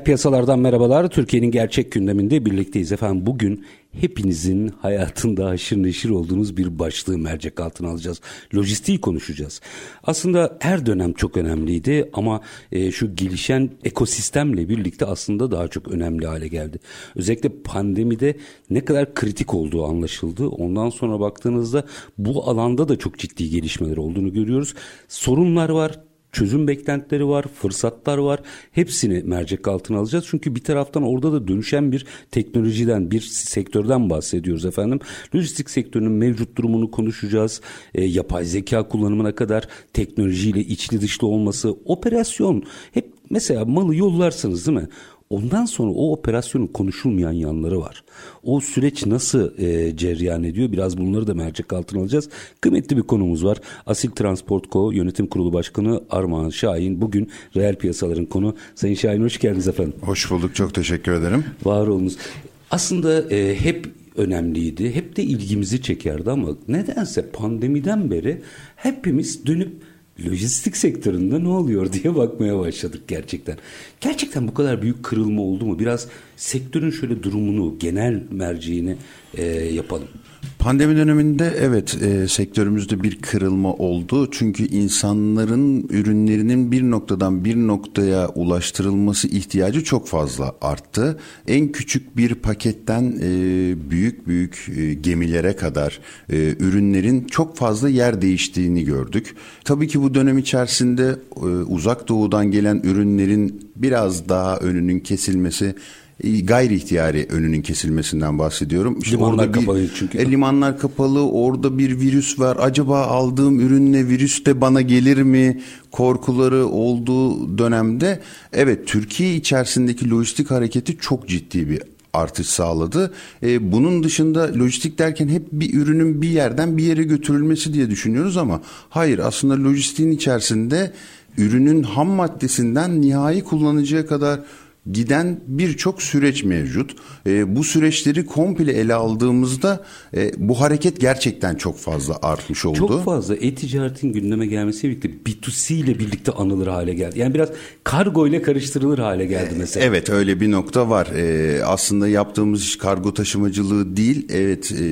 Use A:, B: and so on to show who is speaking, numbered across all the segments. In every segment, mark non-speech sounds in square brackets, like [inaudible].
A: Reel piyasalardan merhabalar. Türkiye'nin gerçek gündeminde birlikteyiz efendim. Bugün hepinizin hayatında haşır neşir olduğunuz bir başlığı mercek altına alacağız. Lojistiği konuşacağız. Aslında her dönem çok önemliydi ama e, şu gelişen ekosistemle birlikte aslında daha çok önemli hale geldi. Özellikle pandemide ne kadar kritik olduğu anlaşıldı. Ondan sonra baktığınızda bu alanda da çok ciddi gelişmeler olduğunu görüyoruz. Sorunlar var, çözüm beklentileri var, fırsatlar var. Hepsini mercek altına alacağız. Çünkü bir taraftan orada da dönüşen bir teknolojiden, bir sektörden bahsediyoruz efendim. Lojistik sektörünün mevcut durumunu konuşacağız. E, yapay zeka kullanımına kadar teknolojiyle içli dışlı olması, operasyon. Hep mesela malı yollarsınız değil mi? Ondan sonra o operasyonun konuşulmayan yanları var. O süreç nasıl e, cereyan ediyor? Biraz bunları da mercek altına alacağız. Kıymetli bir konumuz var. Asil Transport Co. Yönetim Kurulu Başkanı Armağan Şahin. Bugün reel piyasaların konu. Sayın Şahin hoş geldiniz efendim.
B: Hoş bulduk. Çok teşekkür ederim.
A: Var olunuz. Aslında e, hep önemliydi. Hep de ilgimizi çekerdi ama nedense pandemiden beri hepimiz dönüp lojistik sektöründe ne oluyor diye bakmaya başladık gerçekten. Gerçekten bu kadar büyük kırılma oldu mu? Biraz sektörün şöyle durumunu, genel merciğini e, yapalım.
B: Pandemi döneminde evet e, sektörümüzde bir kırılma oldu. Çünkü insanların ürünlerinin bir noktadan bir noktaya ulaştırılması ihtiyacı çok fazla arttı. En küçük bir paketten e, büyük büyük e, gemilere kadar e, ürünlerin çok fazla yer değiştiğini gördük. Tabii ki bu dönem içerisinde e, uzak doğudan gelen ürünlerin biraz daha önünün kesilmesi gayri ihtiyari önünün kesilmesinden bahsediyorum.
A: İşte limanlar orada bir, kapalı çünkü.
B: E, limanlar kapalı, orada bir virüs var. Acaba aldığım ürünle virüs de bana gelir mi? Korkuları olduğu dönemde evet Türkiye içerisindeki lojistik hareketi çok ciddi bir artış sağladı. E, bunun dışında lojistik derken hep bir ürünün bir yerden bir yere götürülmesi diye düşünüyoruz ama hayır aslında lojistiğin içerisinde ürünün ham maddesinden nihai kullanıcıya kadar giden birçok süreç mevcut. E, bu süreçleri komple ele aldığımızda e, bu hareket gerçekten çok fazla artmış oldu.
A: Çok fazla e-ticaretin gündeme gelmesiyle birlikte B2C ile birlikte anılır hale geldi. Yani biraz kargo ile karıştırılır hale geldi mesela.
B: Evet öyle bir nokta var. E, aslında yaptığımız iş kargo taşımacılığı değil. Evet e,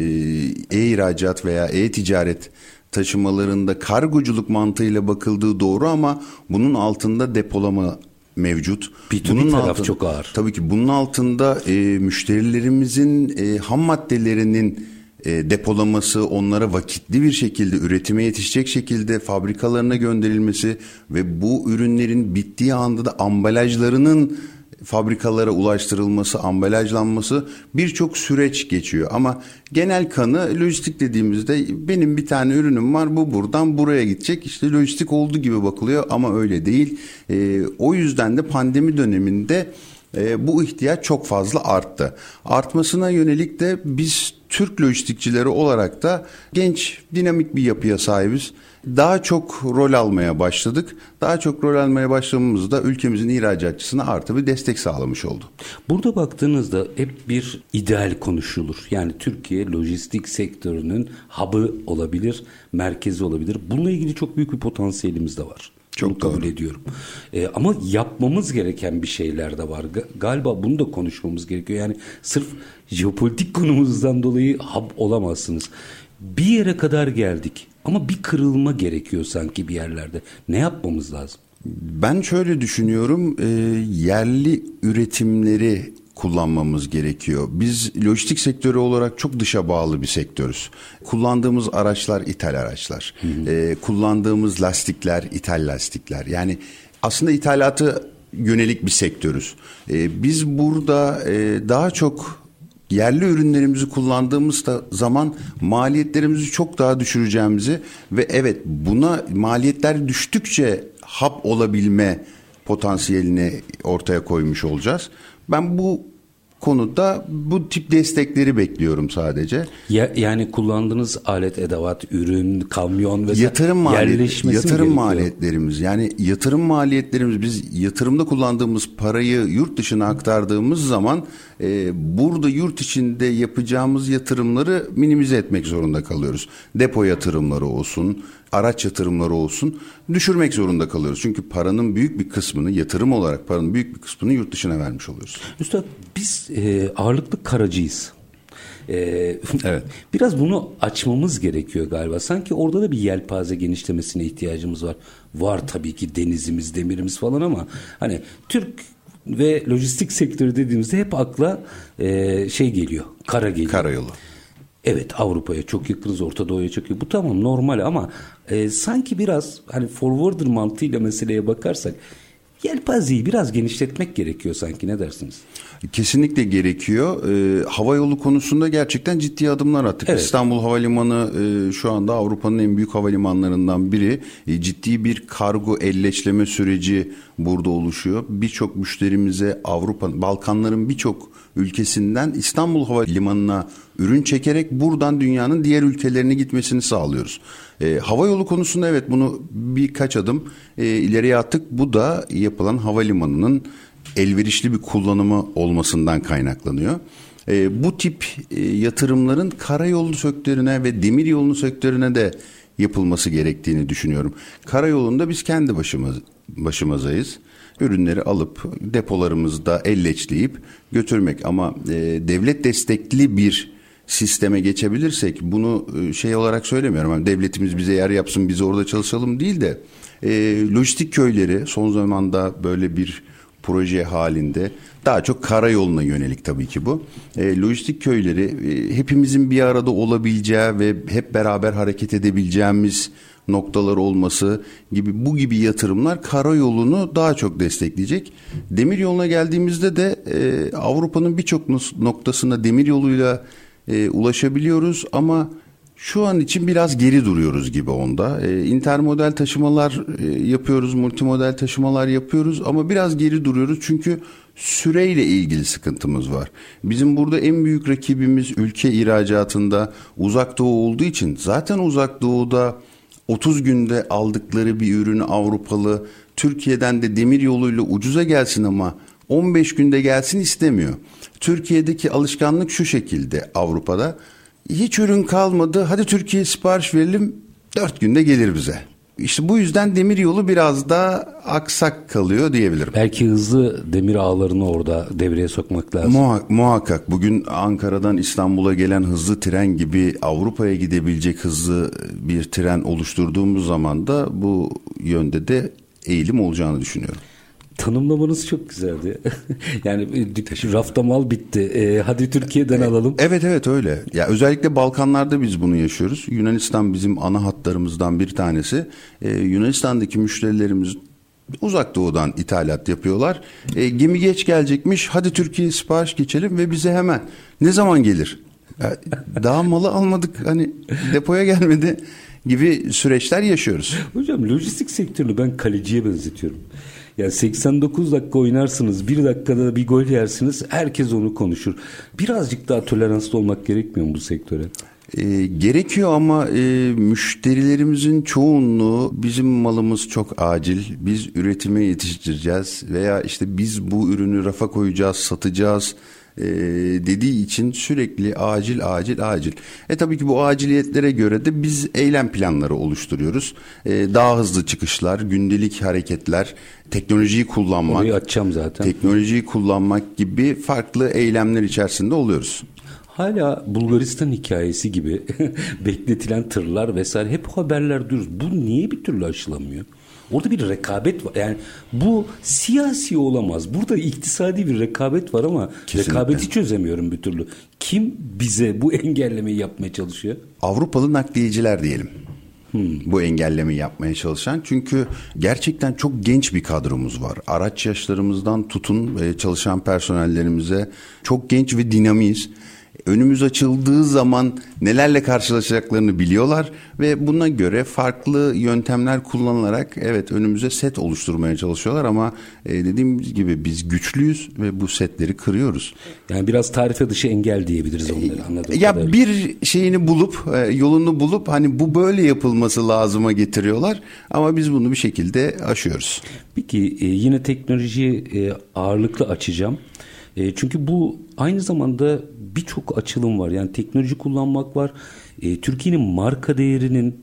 B: e-ihracat veya e-ticaret taşımalarında kargoculuk mantığıyla bakıldığı doğru ama bunun altında depolama mevcut.
A: B2B bunun taraf altında, çok ağır.
B: Tabii ki bunun altında e, müşterilerimizin e, ham maddelerinin e, depolaması, onlara vakitli bir şekilde üretime yetişecek şekilde fabrikalarına gönderilmesi ve bu ürünlerin bittiği anda da ambalajlarının fabrikalara ulaştırılması, ambalajlanması birçok süreç geçiyor. Ama genel kanı lojistik dediğimizde benim bir tane ürünüm var bu buradan buraya gidecek. İşte lojistik olduğu gibi bakılıyor ama öyle değil. E, o yüzden de pandemi döneminde e, bu ihtiyaç çok fazla arttı. Artmasına yönelik de biz Türk lojistikçileri olarak da genç, dinamik bir yapıya sahibiz. Daha çok rol almaya başladık. Daha çok rol almaya başladığımızda ülkemizin ihracatçısına artı bir destek sağlamış oldu.
A: Burada baktığınızda hep bir ideal konuşulur. Yani Türkiye lojistik sektörünün hub'ı olabilir, merkezi olabilir. Bununla ilgili çok büyük bir potansiyelimiz de var. Çok bunu kabul doğru. ediyorum. Ee, ama yapmamız gereken bir şeyler de var. Galiba bunu da konuşmamız gerekiyor. Yani sırf jeopolitik konumuzdan dolayı hub olamazsınız. Bir yere kadar geldik ama bir kırılma gerekiyor sanki bir yerlerde. Ne yapmamız lazım?
B: Ben şöyle düşünüyorum. E, yerli üretimleri kullanmamız gerekiyor. Biz lojistik sektörü olarak çok dışa bağlı bir sektörüz. Kullandığımız araçlar ithal araçlar. Hı hı. E, kullandığımız lastikler ithal lastikler. Yani aslında ithalatı yönelik bir sektörüz. E, biz burada e, daha çok yerli ürünlerimizi kullandığımız zaman maliyetlerimizi çok daha düşüreceğimizi ve evet buna maliyetler düştükçe hap olabilme potansiyelini ortaya koymuş olacağız. Ben bu konuda bu tip destekleri bekliyorum sadece.
A: Ya, yani kullandığınız alet, edevat, ürün, kamyon ve
B: yatırım maliyet, yatırım maliyetlerimiz yani yatırım maliyetlerimiz biz yatırımda kullandığımız parayı yurt dışına aktardığımız zaman e, burada yurt içinde yapacağımız yatırımları minimize etmek zorunda kalıyoruz. Depo yatırımları olsun, araç yatırımları olsun düşürmek zorunda kalıyoruz. Çünkü paranın büyük bir kısmını yatırım olarak paranın büyük bir kısmını yurt dışına vermiş oluyoruz.
A: Üstad biz e, ağırlıklı karacıyız. Ee, [laughs] evet. Biraz bunu açmamız gerekiyor galiba. Sanki orada da bir yelpaze genişlemesine ihtiyacımız var. Var tabii ki denizimiz, demirimiz falan ama hani Türk ve lojistik sektörü dediğimizde hep akla e, şey geliyor, kara geliyor.
B: Karayolu.
A: Evet Avrupa'ya çok yakınız, Orta Doğu'ya çok yakın. Bu tamam normal ama e, sanki biraz hani forwarder mantığıyla meseleye bakarsak yelpazeyi biraz genişletmek gerekiyor sanki ne dersiniz?
B: Kesinlikle gerekiyor. Ee, hava yolu konusunda gerçekten ciddi adımlar attık. Evet. İstanbul Havalimanı e, şu anda Avrupa'nın en büyük havalimanlarından biri. E, ciddi bir kargo elleşleme süreci burada oluşuyor. Birçok müşterimize Avrupa, Balkanların birçok ülkesinden İstanbul Havalimanı'na ürün çekerek buradan dünyanın diğer ülkelerine gitmesini sağlıyoruz. E, hava yolu konusunda evet bunu birkaç adım e, ileriye attık. Bu da yapılan havalimanının elverişli bir kullanımı olmasından kaynaklanıyor. E, bu tip e, yatırımların karayolu sektörüne ve demir yolunu sektörüne de yapılması gerektiğini düşünüyorum. Karayolunda biz kendi başımız başımızayız. Ürünleri alıp depolarımızda elleçleyip götürmek ama e, devlet destekli bir sisteme geçebilirsek bunu e, şey olarak söylemiyorum. Yani devletimiz bize yer yapsın biz orada çalışalım değil de e, lojistik köyleri son zamanda böyle bir proje halinde daha çok karayoluna yönelik tabii ki bu. E, lojistik köyleri e, hepimizin bir arada olabileceği ve hep beraber hareket edebileceğimiz noktalar olması gibi bu gibi yatırımlar karayolunu daha çok destekleyecek. Demir yoluna geldiğimizde de e, Avrupa'nın birçok noktasına demir yoluyla e, ulaşabiliyoruz ama şu an için biraz geri duruyoruz gibi onda. E, intermodal taşımalar e, yapıyoruz, multimodal taşımalar yapıyoruz ama biraz geri duruyoruz çünkü süreyle ilgili sıkıntımız var. Bizim burada en büyük rakibimiz ülke ihracatında uzak doğu olduğu için zaten uzak doğuda 30 günde aldıkları bir ürünü Avrupalı Türkiye'den de demir yoluyla ucuza gelsin ama 15 günde gelsin istemiyor. Türkiye'deki alışkanlık şu şekilde Avrupa'da. Hiç ürün kalmadı. Hadi Türkiye sipariş verelim. 4 günde gelir bize. İşte bu yüzden demir yolu biraz daha aksak kalıyor diyebilirim.
A: Belki hızlı demir ağlarını orada devreye sokmak lazım.
B: Muha- muhakkak bugün Ankara'dan İstanbul'a gelen hızlı tren gibi Avrupa'ya gidebilecek hızlı bir tren oluşturduğumuz zaman da bu yönde de eğilim olacağını düşünüyorum
A: tanımlamanız çok güzeldi. [laughs] yani e, rafta mal bitti. E, hadi Türkiye'den alalım.
B: Evet evet öyle. Ya özellikle Balkanlarda biz bunu yaşıyoruz. Yunanistan bizim ana hatlarımızdan bir tanesi. E, Yunanistan'daki müşterilerimiz uzak doğudan ithalat yapıyorlar. E, gemi geç gelecekmiş. Hadi Türkiye sipariş geçelim ve bize hemen ne zaman gelir? Ya, daha malı almadık. Hani depoya gelmedi gibi süreçler yaşıyoruz.
A: Hocam lojistik sektörünü ben kaleciye benzetiyorum. Yani 89 dakika oynarsınız, bir dakikada bir gol yersiniz, herkes onu konuşur. Birazcık daha toleranslı olmak gerekmiyor mu bu sektöre?
B: E, gerekiyor ama e, müşterilerimizin çoğunluğu bizim malımız çok acil. Biz üretime yetiştireceğiz veya işte biz bu ürünü rafa koyacağız, satacağız e, dediği için sürekli acil acil acil. E tabii ki bu aciliyetlere göre de biz eylem planları oluşturuyoruz. E, daha hızlı çıkışlar, gündelik hareketler, teknolojiyi kullanmak.
A: Orayı açacağım zaten.
B: Teknolojiyi kullanmak gibi farklı eylemler içerisinde oluyoruz.
A: Hala Bulgaristan hikayesi gibi [laughs] bekletilen tırlar vesaire hep haberler duyuyoruz. Bu niye bir türlü aşılamıyor? Orada bir rekabet var. Yani bu siyasi olamaz. Burada iktisadi bir rekabet var ama Kesinlikle. rekabeti çözemiyorum bir türlü. Kim bize bu engellemeyi yapmaya çalışıyor?
B: Avrupalı nakliyeciler diyelim. Hmm. Bu engelleme yapmaya çalışan. Çünkü gerçekten çok genç bir kadromuz var. Araç yaşlarımızdan tutun e, çalışan personellerimize çok genç ve dinamiyiz önümüz açıldığı zaman nelerle karşılaşacaklarını biliyorlar ve buna göre farklı yöntemler kullanılarak evet önümüze set oluşturmaya çalışıyorlar ama e, dediğim gibi biz güçlüyüz ve bu setleri kırıyoruz.
A: Yani biraz tarife dışı engel diyebiliriz onları anladığım
B: Ya kadarıyla. bir şeyini bulup e, yolunu bulup hani bu böyle yapılması lazıma getiriyorlar ama biz bunu bir şekilde aşıyoruz.
A: Peki e, yine teknolojiyi e, ağırlıklı açacağım. E, çünkü bu aynı zamanda birçok açılım var. Yani teknoloji kullanmak var. E, Türkiye'nin marka değerinin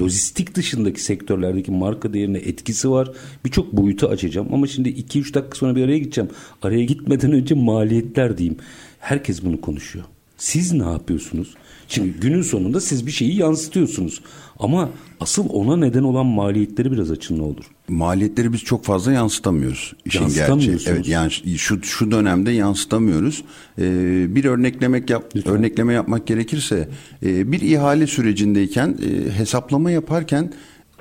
A: lojistik dışındaki sektörlerdeki marka değerine etkisi var. Birçok boyutu açacağım ama şimdi 2-3 dakika sonra bir araya gideceğim. Araya gitmeden önce maliyetler diyeyim. Herkes bunu konuşuyor. Siz ne yapıyorsunuz? Şimdi günün sonunda siz bir şeyi yansıtıyorsunuz. Ama asıl ona neden olan maliyetleri biraz açın ne olur.
B: Maliyetleri biz çok fazla yansıtamıyoruz. İşin gerçeği. Evet yani şu şu dönemde yansıtamıyoruz. Ee, bir örneklemek yap Lütfen. örnekleme yapmak gerekirse e, bir ihale sürecindeyken e, hesaplama yaparken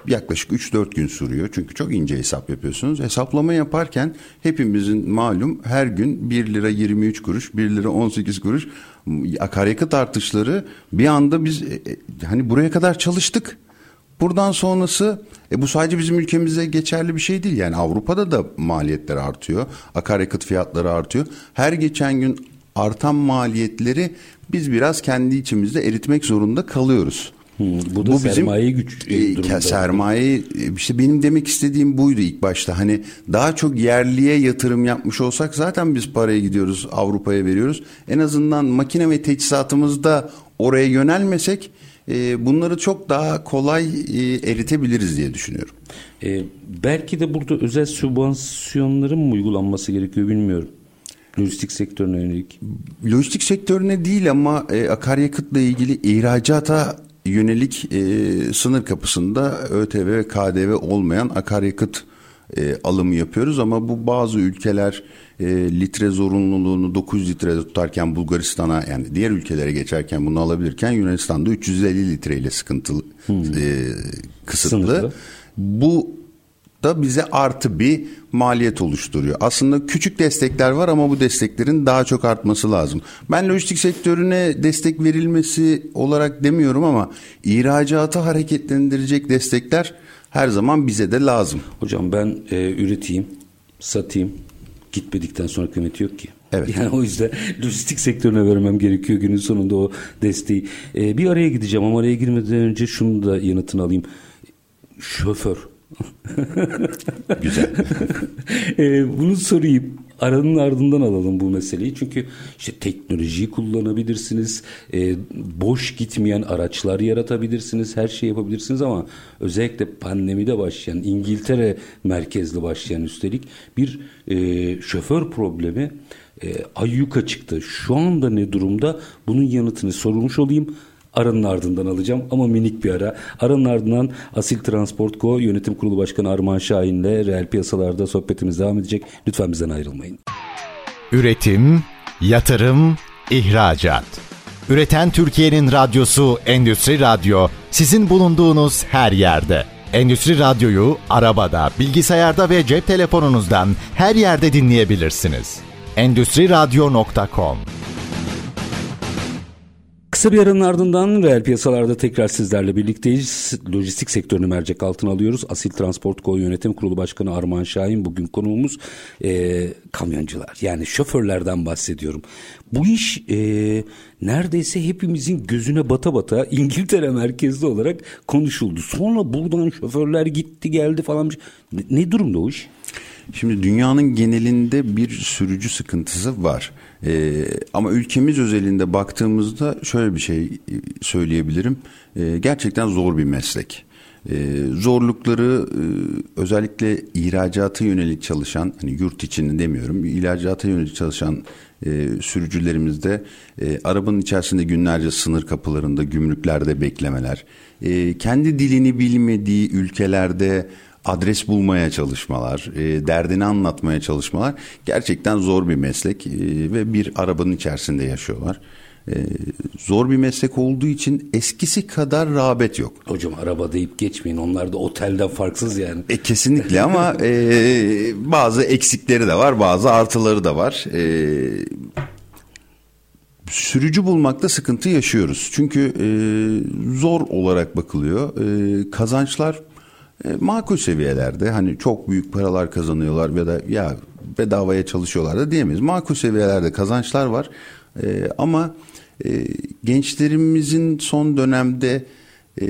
B: yaklaşık 3-4 gün sürüyor. Çünkü çok ince hesap yapıyorsunuz. Hesaplama yaparken hepimizin malum her gün 1 lira 23 kuruş, 1 lira 18 kuruş akaryakıt artışları bir anda biz e, e, hani buraya kadar çalıştık. Buradan sonrası e bu sadece bizim ülkemizde geçerli bir şey değil. Yani Avrupa'da da maliyetler artıyor. Akaryakıt fiyatları artıyor. Her geçen gün artan maliyetleri biz biraz kendi içimizde eritmek zorunda kalıyoruz.
A: Hmm, bu da bu sermaye güç
B: e, sermaye işte benim demek istediğim buydu ilk başta. Hani daha çok yerliye yatırım yapmış olsak zaten biz paraya gidiyoruz Avrupa'ya veriyoruz. En azından makine ve teçhizatımızda oraya yönelmesek e, bunları çok daha kolay e, eritebiliriz diye düşünüyorum.
A: E, belki de burada özel sübvansiyonların mı uygulanması gerekiyor bilmiyorum. Lojistik sektörüne yönelik.
B: Lojistik sektörüne değil ama e, akaryakıtla ilgili ihracata yönelik e, sınır kapısında ÖTV ve KDV olmayan akaryakıt e, alımı yapıyoruz ama bu bazı ülkeler e, litre zorunluluğunu 900 litre tutarken Bulgaristan'a yani diğer ülkelere geçerken bunu alabilirken Yunanistan'da 350 litreyle sıkıntılı hmm. e, kısıtlı. Sınırlı. Bu da bize artı bir maliyet oluşturuyor. Aslında küçük destekler var ama bu desteklerin daha çok artması lazım. Ben lojistik sektörüne destek verilmesi olarak demiyorum ama ihracatı hareketlendirecek destekler her zaman bize de lazım.
A: Hocam ben e, üreteyim, satayım. Gitmedikten sonra kıymeti yok ki.
B: Evet.
A: Yani o yüzden [laughs] lojistik sektörüne vermem gerekiyor günün sonunda o desteği. Ee, bir araya gideceğim ama araya girmeden önce şunu da yanıtını alayım. Şoför [laughs]
B: Güzel. [laughs]
A: e, bunu sorayım. Aranın ardından alalım bu meseleyi. Çünkü işte teknolojiyi kullanabilirsiniz. E, boş gitmeyen araçlar yaratabilirsiniz. Her şey yapabilirsiniz ama özellikle pandemide başlayan İngiltere merkezli başlayan üstelik bir e, şoför problemi e, ayyuka çıktı. Şu anda ne durumda? Bunun yanıtını sormuş olayım. Aranın ardından alacağım ama minik bir ara. Aranın ardından Asil Transport Co. Yönetim Kurulu Başkanı Arman Şahin ile reel piyasalarda sohbetimiz devam edecek. Lütfen bizden ayrılmayın.
C: Üretim, yatırım, ihracat. Üreten Türkiye'nin radyosu Endüstri Radyo sizin bulunduğunuz her yerde. Endüstri Radyo'yu arabada, bilgisayarda ve cep telefonunuzdan her yerde dinleyebilirsiniz. Endüstri Radyo.com
A: Kısa bir aranın ardından reel piyasalarda tekrar sizlerle birlikteyiz. Lojistik sektörünü mercek altına alıyoruz. Asil Transport Co. Yönetim Kurulu Başkanı Armağan Şahin bugün konuğumuz e, kamyoncular. Yani şoförlerden bahsediyorum. Bu iş e, neredeyse hepimizin gözüne bata bata İngiltere merkezli olarak konuşuldu. Sonra buradan şoförler gitti geldi falan. Ne, ne durumda o iş?
B: Şimdi dünyanın genelinde bir sürücü sıkıntısı var. Ee, ama ülkemiz özelinde baktığımızda şöyle bir şey e, söyleyebilirim. Ee, gerçekten zor bir meslek. Ee, zorlukları e, özellikle ihracata yönelik çalışan, hani yurt içinde demiyorum, ihracata yönelik çalışan e, sürücülerimizde e, arabanın içerisinde günlerce sınır kapılarında, gümrüklerde beklemeler, e, kendi dilini bilmediği ülkelerde adres bulmaya çalışmalar, e, derdini anlatmaya çalışmalar gerçekten zor bir meslek e, ve bir arabanın içerisinde yaşıyorlar. e, zor bir meslek olduğu için eskisi kadar rağbet yok.
A: Hocam araba deyip geçmeyin. Onlar da otelden farksız yani.
B: E, kesinlikle ama e, bazı eksikleri de var, bazı artıları da var. E, sürücü bulmakta sıkıntı yaşıyoruz. Çünkü e, zor olarak bakılıyor. E, kazançlar e, makul seviyelerde. Hani çok büyük paralar kazanıyorlar ya da ya bedavaya çalışıyorlar da diyemeyiz. Makul seviyelerde kazançlar var. E, ama e, gençlerimizin son dönemde e,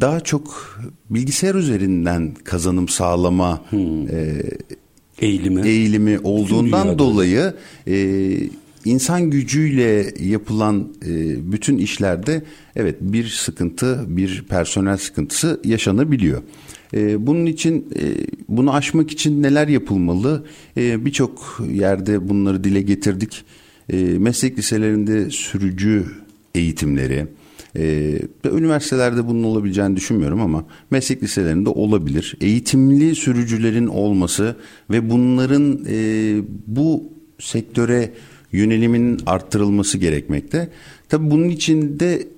B: daha çok bilgisayar üzerinden kazanım sağlama hmm. e,
A: eğilimi
B: eğilimi olduğundan dolayı e, insan gücüyle yapılan e, bütün işlerde evet bir sıkıntı, bir personel sıkıntısı yaşanabiliyor. E, bunun için e, bunu aşmak için neler yapılmalı? E, Birçok yerde bunları dile getirdik. E, meslek liselerinde sürücü eğitimleri, ee, üniversitelerde bunun olabileceğini düşünmüyorum ama meslek liselerinde olabilir. Eğitimli sürücülerin olması ve bunların e, bu sektöre yönelimin arttırılması gerekmekte. Tabii bunun için de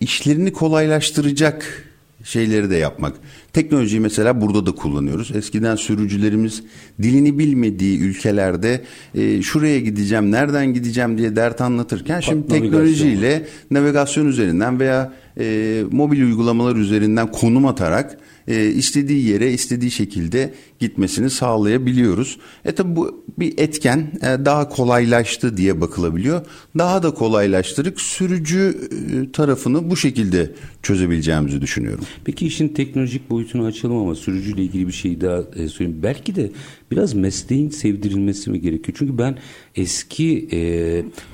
B: işlerini kolaylaştıracak şeyleri de yapmak. Teknolojiyi mesela burada da kullanıyoruz. Eskiden sürücülerimiz dilini bilmediği ülkelerde e, şuraya gideceğim, nereden gideceğim diye dert anlatırken şimdi teknolojiyle navigasyon üzerinden veya e, mobil uygulamalar üzerinden konum atarak e, istediği yere istediği şekilde gitmesini sağlayabiliyoruz. E tabi bu bir etken e, daha kolaylaştı diye bakılabiliyor. Daha da kolaylaştırıp sürücü e, tarafını bu şekilde çözebileceğimizi düşünüyorum.
A: Peki işin teknolojik boyutunu açalım ama sürücüyle ilgili bir şey daha e, söyleyeyim. Belki de biraz mesleğin sevdirilmesi mi gerekiyor? Çünkü ben eski e,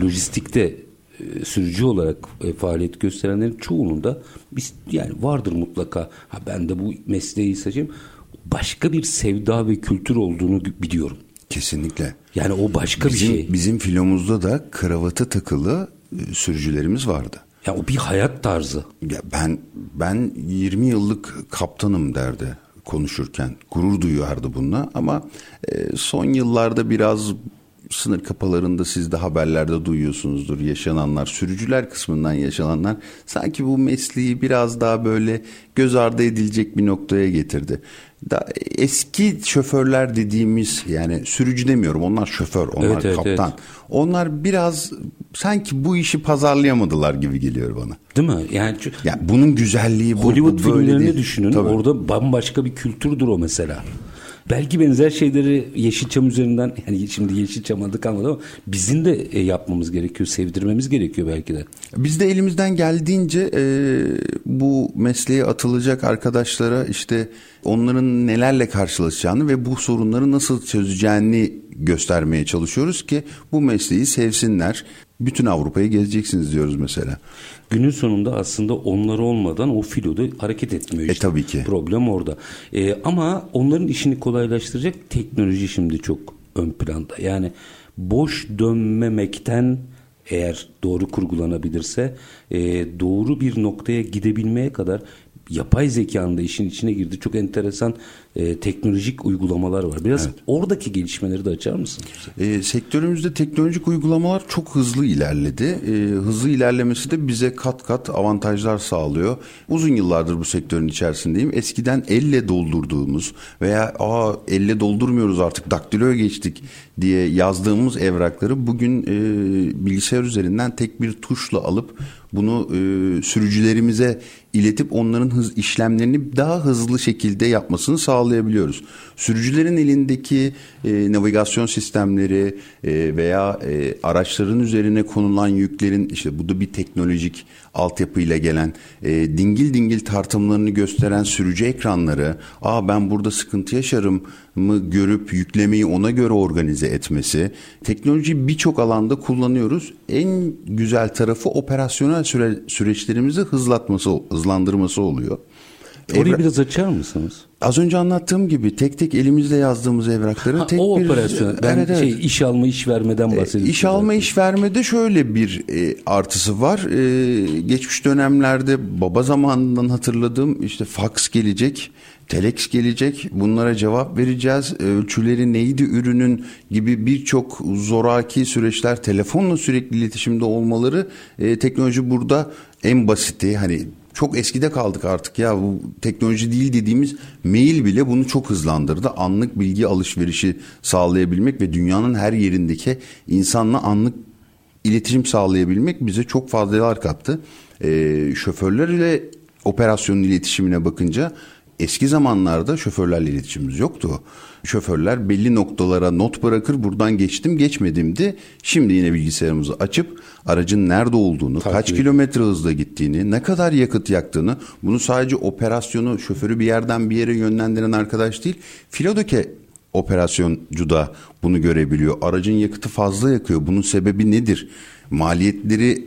A: lojistikte e, sürücü olarak e, faaliyet gösterenlerin çoğunun da biz yani vardır mutlaka ha ben de bu mesleği seçeyim başka bir sevda ve kültür olduğunu biliyorum.
B: Kesinlikle.
A: Yani o başka
B: bizim,
A: bir şey.
B: Bizim filomuzda da kravatı takılı e, sürücülerimiz vardı.
A: Ya o bir hayat tarzı.
B: Ya ben ben 20 yıllık kaptanım derdi konuşurken. Gurur duyuyordu bununla ama son yıllarda biraz sınır kapalarında siz de haberlerde duyuyorsunuzdur yaşananlar, sürücüler kısmından yaşananlar sanki bu mesleği biraz daha böyle göz ardı edilecek bir noktaya getirdi. Da eski şoförler dediğimiz yani sürücü demiyorum onlar şoför onlar evet, kaptan. Evet. Onlar biraz sanki bu işi pazarlayamadılar gibi geliyor bana.
A: Değil mi? Yani
B: yani bunun güzelliği
A: bu. Hollywood bu filmlerini değil. düşünün. Tabii. Orada bambaşka bir kültürdür o mesela. Belki benzer şeyleri Yeşilçam üzerinden yani şimdi Yeşilçam adı kalmadı ama bizim de e, yapmamız gerekiyor, sevdirmemiz gerekiyor belki de.
B: Biz de elimizden geldiğince e, bu mesleğe atılacak arkadaşlara işte onların nelerle karşılaşacağını ve bu sorunları nasıl çözeceğini göstermeye çalışıyoruz ki bu mesleği sevsinler. Bütün Avrupa'yı gezeceksiniz diyoruz mesela.
A: Günün sonunda aslında onlar olmadan o filoda hareket etmiyor
B: e, işte. E tabii ki.
A: Problem orada. E, ama onların işini kolaylaştıracak teknoloji şimdi çok ön planda. Yani boş dönmemekten eğer doğru kurgulanabilirse e, doğru bir noktaya gidebilmeye kadar yapay zekanın da işin içine girdi. Çok enteresan e, teknolojik uygulamalar var. Biraz evet. oradaki gelişmeleri de açar mısın?
B: E, sektörümüzde teknolojik uygulamalar çok hızlı ilerledi. E, hızlı ilerlemesi de bize kat kat avantajlar sağlıyor. Uzun yıllardır bu sektörün içerisindeyim. Eskiden elle doldurduğumuz veya aa elle doldurmuyoruz artık daktiloya geçtik diye yazdığımız evrakları bugün e, bilgisayar üzerinden tek bir tuşla alıp bunu e, sürücülerimize iletip onların hız işlemlerini daha hızlı şekilde yapmasını sağlayabiliyoruz. Sürücülerin elindeki e, navigasyon sistemleri e, veya e, araçların üzerine konulan yüklerin işte bu da bir teknolojik altyapıyla gelen e, dingil dingil tartımlarını gösteren sürücü ekranları, aa ben burada sıkıntı yaşarım mı görüp yüklemeyi ona göre organize etmesi. Teknoloji birçok alanda kullanıyoruz. En güzel tarafı operasyonel süre, süreçlerimizi hızlatması, hızlandırması oluyor.
A: Orayı
B: Evra-
A: biraz açar mısınız?
B: Az önce anlattığım gibi tek tek elimizle yazdığımız evrakların
A: Ha,
B: tek
A: o
B: bir
A: operasyon. Ben
B: Evet, evet.
A: şey iş alma iş vermeden
B: E,
A: bahsediyorum.
B: İş alma iş vermede şöyle bir e, artısı var. E, geçmiş dönemlerde baba zamanından hatırladığım işte fax gelecek, telex gelecek. Bunlara cevap vereceğiz. E, Ölçüleri neydi ürünün gibi birçok zoraki süreçler telefonla sürekli iletişimde olmaları e, teknoloji burada en basiti hani çok eskide kaldık artık ya bu teknoloji değil dediğimiz mail bile bunu çok hızlandırdı. Anlık bilgi alışverişi sağlayabilmek ve dünyanın her yerindeki insanla anlık iletişim sağlayabilmek bize çok fazlalar kattı. Ee, şoförler ile operasyonun iletişimine bakınca eski zamanlarda şoförlerle iletişimimiz yoktu. Şoförler belli noktalara not bırakır buradan geçtim geçmedimdi. Şimdi yine bilgisayarımızı açıp aracın nerede olduğunu, kaç kilometre hızla gittiğini, ne kadar yakıt yaktığını bunu sadece operasyonu şoförü bir yerden bir yere yönlendiren arkadaş değil Filodeke operasyoncu da bunu görebiliyor. Aracın yakıtı fazla yakıyor. Bunun sebebi nedir? Maliyetleri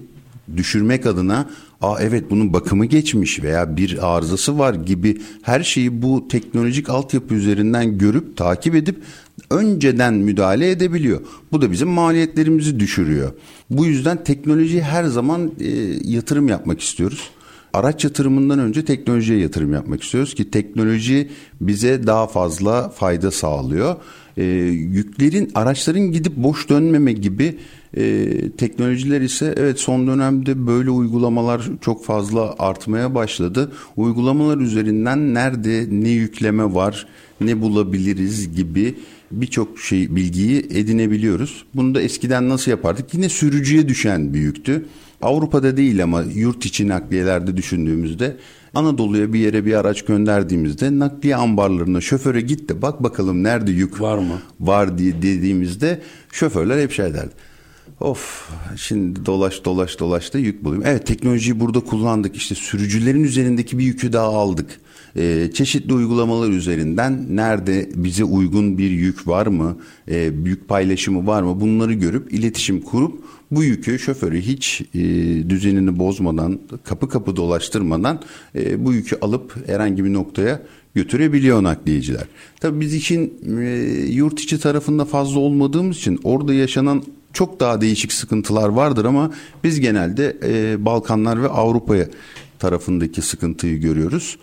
B: düşürmek adına Aa evet bunun bakımı geçmiş veya bir arızası var gibi her şeyi bu teknolojik altyapı üzerinden görüp takip edip önceden müdahale edebiliyor. Bu da bizim maliyetlerimizi düşürüyor. Bu yüzden teknolojiye her zaman e, yatırım yapmak istiyoruz. Araç yatırımından önce teknolojiye yatırım yapmak istiyoruz ki teknoloji bize daha fazla fayda sağlıyor. Ee, yüklerin, araçların gidip boş dönmeme gibi e, teknolojiler ise evet son dönemde böyle uygulamalar çok fazla artmaya başladı. Uygulamalar üzerinden nerede ne yükleme var, ne bulabiliriz gibi birçok şey bilgiyi edinebiliyoruz. Bunu da eskiden nasıl yapardık? Yine sürücüye düşen bir yüktü. Avrupa'da değil ama yurt içi nakliyelerde düşündüğümüzde Anadolu'ya bir yere bir araç gönderdiğimizde nakliye ambarlarına şoföre git de bak bakalım nerede yük
A: Var mı?
B: Var diye dediğimizde şoförler hep şey derdi. Of şimdi dolaş dolaş dolaş da yük bulayım. Evet teknolojiyi burada kullandık işte sürücülerin üzerindeki bir yükü daha aldık. Ee, çeşitli uygulamalar üzerinden nerede bize uygun bir yük var mı, e, yük paylaşımı var mı bunları görüp iletişim kurup bu yükü şoförü hiç e, düzenini bozmadan kapı kapı dolaştırmadan e, bu yükü alıp herhangi bir noktaya götürebiliyor nakliyeciler. Tabii biz işin e, yurt içi tarafında fazla olmadığımız için orada yaşanan çok daha değişik sıkıntılar vardır ama biz genelde e, Balkanlar ve Avrupa'ya tarafındaki sıkıntıyı görüyoruz.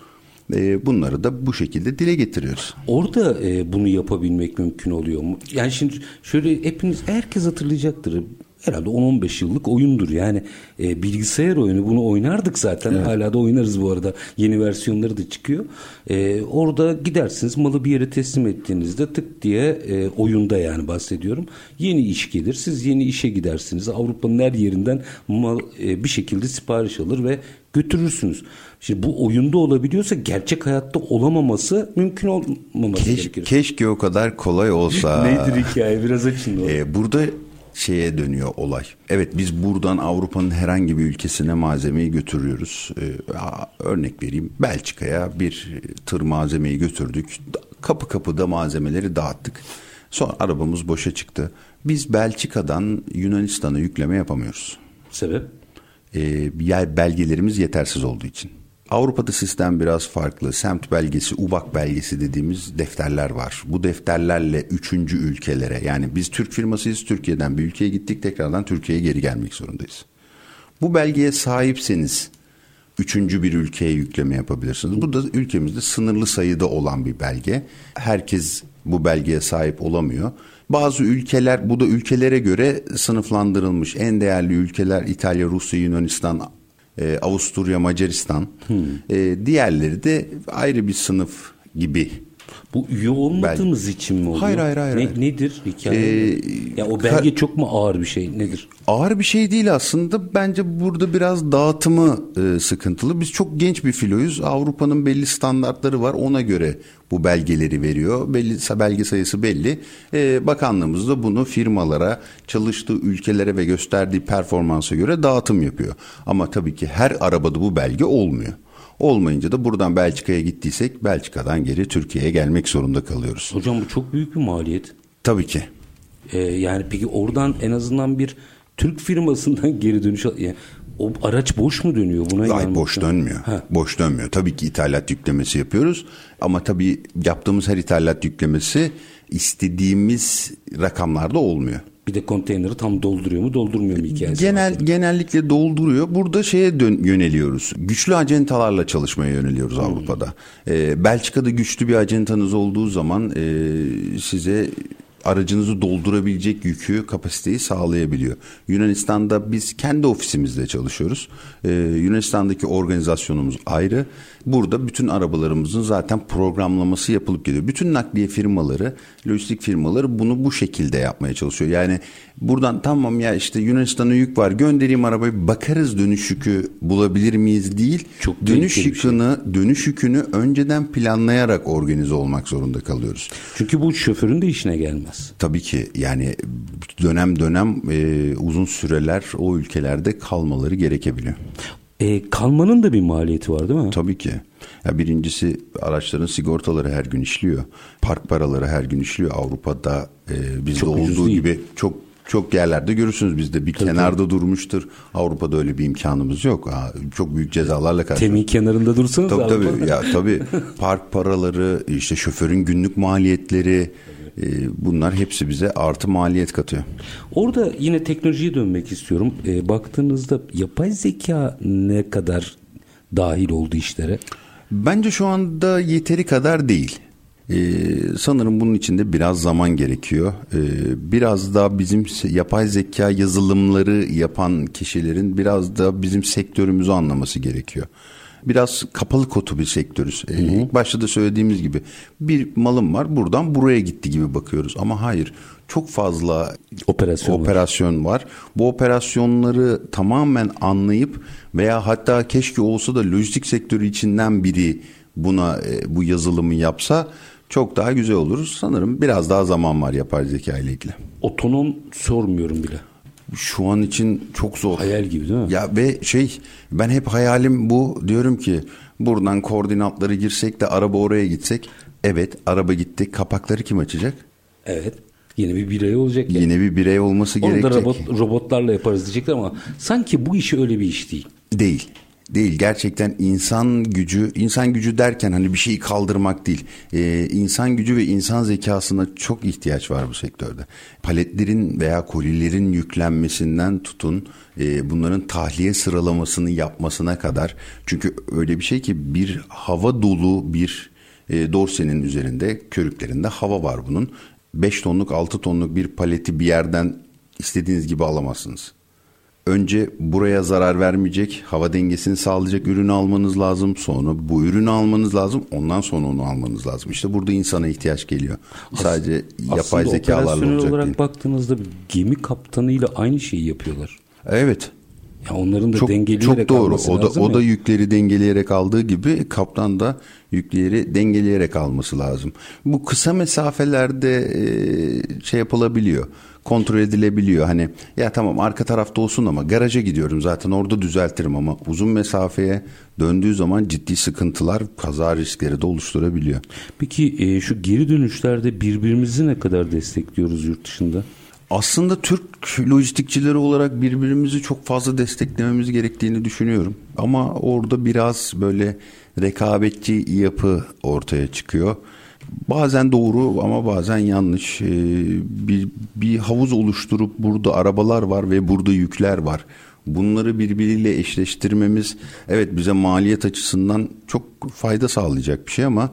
B: E, bunları da bu şekilde dile getiriyoruz.
A: Orada e, bunu yapabilmek mümkün oluyor mu? Yani şimdi şöyle hepiniz herkes hatırlayacaktır. Herhalde 10-15 yıllık oyundur. Yani e, bilgisayar oyunu bunu oynardık zaten. Hala da oynarız bu arada. Yeni versiyonları da çıkıyor. E, orada gidersiniz malı bir yere teslim ettiğinizde tık diye e, oyunda yani bahsediyorum. Yeni iş gelir. Siz yeni işe gidersiniz. Avrupa'nın her yerinden mal e, bir şekilde sipariş alır ve götürürsünüz. Şimdi bu oyunda olabiliyorsa gerçek hayatta olamaması mümkün olmaması
B: Keş,
A: gerekir.
B: keşke o kadar kolay olsa. [laughs]
A: Nedir hikaye? Biraz açın.
B: Ee, burada şeye dönüyor olay. Evet biz buradan Avrupa'nın herhangi bir ülkesine malzemeyi götürüyoruz. Ee, örnek vereyim Belçika'ya bir tır malzemeyi götürdük. Kapı kapıda malzemeleri dağıttık. Sonra arabamız boşa çıktı. Biz Belçika'dan Yunanistan'a yükleme yapamıyoruz.
A: Sebep?
B: Ee, belgelerimiz yetersiz olduğu için. Avrupa'da sistem biraz farklı. Semt belgesi, UBAK belgesi dediğimiz defterler var. Bu defterlerle üçüncü ülkelere yani biz Türk firmasıyız Türkiye'den bir ülkeye gittik tekrardan Türkiye'ye geri gelmek zorundayız. Bu belgeye sahipseniz üçüncü bir ülkeye yükleme yapabilirsiniz. Bu da ülkemizde sınırlı sayıda olan bir belge. Herkes bu belgeye sahip olamıyor. Bazı ülkeler bu da ülkelere göre sınıflandırılmış. En değerli ülkeler İtalya, Rusya, Yunanistan, e, Avusturya, Macaristan. E, diğerleri de ayrı bir sınıf gibi.
A: Bu üye olmadığımız için mi oluyor?
B: Hayır, hayır, hayır,
A: Ne,
B: hayır.
A: Nedir hikaye?
B: Ee,
A: ya o belge çok mu ağır bir şey? Nedir?
B: Ağır bir şey değil aslında. Bence burada biraz dağıtımı e, sıkıntılı. Biz çok genç bir filoyuz. Avrupa'nın belli standartları var. Ona göre bu belgeleri veriyor. Belli belge sayısı belli. E, bakanlığımız da bunu firmalara, çalıştığı ülkelere ve gösterdiği performansa göre dağıtım yapıyor. Ama tabii ki her arabada bu belge olmuyor. Olmayınca da buradan Belçika'ya gittiysek Belçika'dan geri Türkiye'ye gelmek zorunda kalıyoruz.
A: Hocam bu çok büyük bir maliyet.
B: Tabii ki.
A: Ee, yani peki oradan en azından bir Türk firmasından [laughs] geri dönüş yani O araç boş mu dönüyor buna?
B: Hayır boş
A: lazım.
B: dönmüyor.
A: Ha.
B: Boş dönmüyor. Tabii ki ithalat yüklemesi yapıyoruz. Ama tabii yaptığımız her ithalat yüklemesi istediğimiz rakamlarda olmuyor.
A: Bir de konteyneri tam dolduruyor mu doldurmuyor mu hikayesi?
B: Genel
A: var.
B: genellikle dolduruyor. Burada şeye dön, yöneliyoruz. Güçlü acentalarla çalışmaya yöneliyoruz Avrupa'da. Ee, Belçika'da güçlü bir acentanız olduğu zaman e, size aracınızı doldurabilecek yükü, kapasiteyi sağlayabiliyor. Yunanistan'da biz kendi ofisimizde çalışıyoruz. Ee, Yunanistan'daki organizasyonumuz ayrı. Burada bütün arabalarımızın zaten programlaması yapılıp geliyor. Bütün nakliye firmaları, lojistik firmaları bunu bu şekilde yapmaya çalışıyor. Yani buradan tamam ya işte Yunanistan'a yük var göndereyim arabayı bakarız dönüş yükü bulabilir miyiz değil.
A: Çok
B: dönüş
A: şey.
B: yükünü, dönüş yükünü önceden planlayarak organize olmak zorunda kalıyoruz.
A: Çünkü bu şoförün de işine gelmez.
B: Tabii ki yani dönem dönem e, uzun süreler o ülkelerde kalmaları gerekebiliyor.
A: E, kalmanın da bir maliyeti var değil mi?
B: Tabii ki. Ya birincisi araçların sigortaları her gün işliyor. Park paraları her gün işliyor. Avrupa'da e, bizde
A: Çok
B: olduğu gibi çok çok yerlerde görürsünüz bizde bir kenarda durmuştur. Avrupa'da öyle bir imkanımız yok. Ha, çok büyük cezalarla karşı.
A: Temin kenarında dursanız
B: Tabii
A: Avrupa-
B: tabii ya tabii park paraları işte şoförün günlük maliyetleri bunlar hepsi bize artı maliyet katıyor.
A: Orada yine teknolojiye dönmek istiyorum. E, baktığınızda yapay zeka ne kadar dahil oldu işlere?
B: Bence şu anda yeteri kadar değil. Ee, sanırım bunun için de biraz zaman gerekiyor. Ee, biraz da bizim yapay zeka yazılımları yapan kişilerin biraz da bizim sektörümüzü anlaması gerekiyor. Biraz kapalı kutu bir sektörüz. Ee, ilk başta da söylediğimiz gibi bir malım var buradan buraya gitti gibi bakıyoruz. Ama hayır çok fazla
A: Operasyon var.
B: operasyon var. Bu operasyonları tamamen anlayıp veya hatta keşke olsa da lojistik sektörü içinden biri buna e, bu yazılımı yapsa çok daha güzel olur. Sanırım biraz daha zaman var yapay zeka ile ilgili.
A: Otonom sormuyorum bile.
B: Şu an için çok zor.
A: Hayal gibi değil mi?
B: Ya ve şey ben hep hayalim bu diyorum ki buradan koordinatları girsek de araba oraya gitsek. Evet araba gitti kapakları kim açacak?
A: Evet. Yine bir birey olacak yani.
B: Yine bir birey olması
A: Onu da
B: gerekecek.
A: robot, robotlarla yaparız diyecekler ama sanki bu işi öyle bir iş değil.
B: Değil. Değil. Gerçekten insan gücü insan gücü derken hani bir şeyi kaldırmak değil. Ee, insan gücü ve insan zekasına çok ihtiyaç var bu sektörde. Paletlerin veya kolilerin yüklenmesinden tutun e, bunların tahliye sıralamasını yapmasına kadar. Çünkü öyle bir şey ki bir hava dolu bir e, dorsenin üzerinde körüklerinde hava var bunun. 5 tonluk 6 tonluk bir paleti bir yerden istediğiniz gibi alamazsınız önce buraya zarar vermeyecek, hava dengesini sağlayacak ürünü almanız lazım. Sonra bu ürünü almanız lazım. Ondan sonra onu almanız lazım. İşte burada insana ihtiyaç geliyor. Sadece yapay zekalarla olacak
A: olarak
B: değil.
A: baktığınızda bir gemi kaptanıyla aynı şeyi yapıyorlar.
B: Evet.
A: Ya onların da
B: Çok
A: dengeleyerek
B: çok doğru. O da
A: lazım
B: o da
A: ya.
B: yükleri dengeleyerek aldığı gibi kaptan da yükleri dengeleyerek alması lazım. Bu kısa mesafelerde şey yapılabiliyor. Kontrol edilebiliyor. Hani ya tamam arka tarafta olsun ama garaja gidiyorum zaten orada düzeltirim ama uzun mesafeye döndüğü zaman ciddi sıkıntılar, kaza riskleri de oluşturabiliyor.
A: Peki şu geri dönüşlerde birbirimizi ne kadar destekliyoruz yurt dışında?
B: Aslında Türk lojistikçileri olarak birbirimizi çok fazla desteklememiz gerektiğini düşünüyorum. Ama orada biraz böyle rekabetçi yapı ortaya çıkıyor. Bazen doğru ama bazen yanlış. Ee, bir, bir havuz oluşturup burada arabalar var ve burada yükler var. Bunları birbiriyle eşleştirmemiz evet bize maliyet açısından çok fayda sağlayacak bir şey ama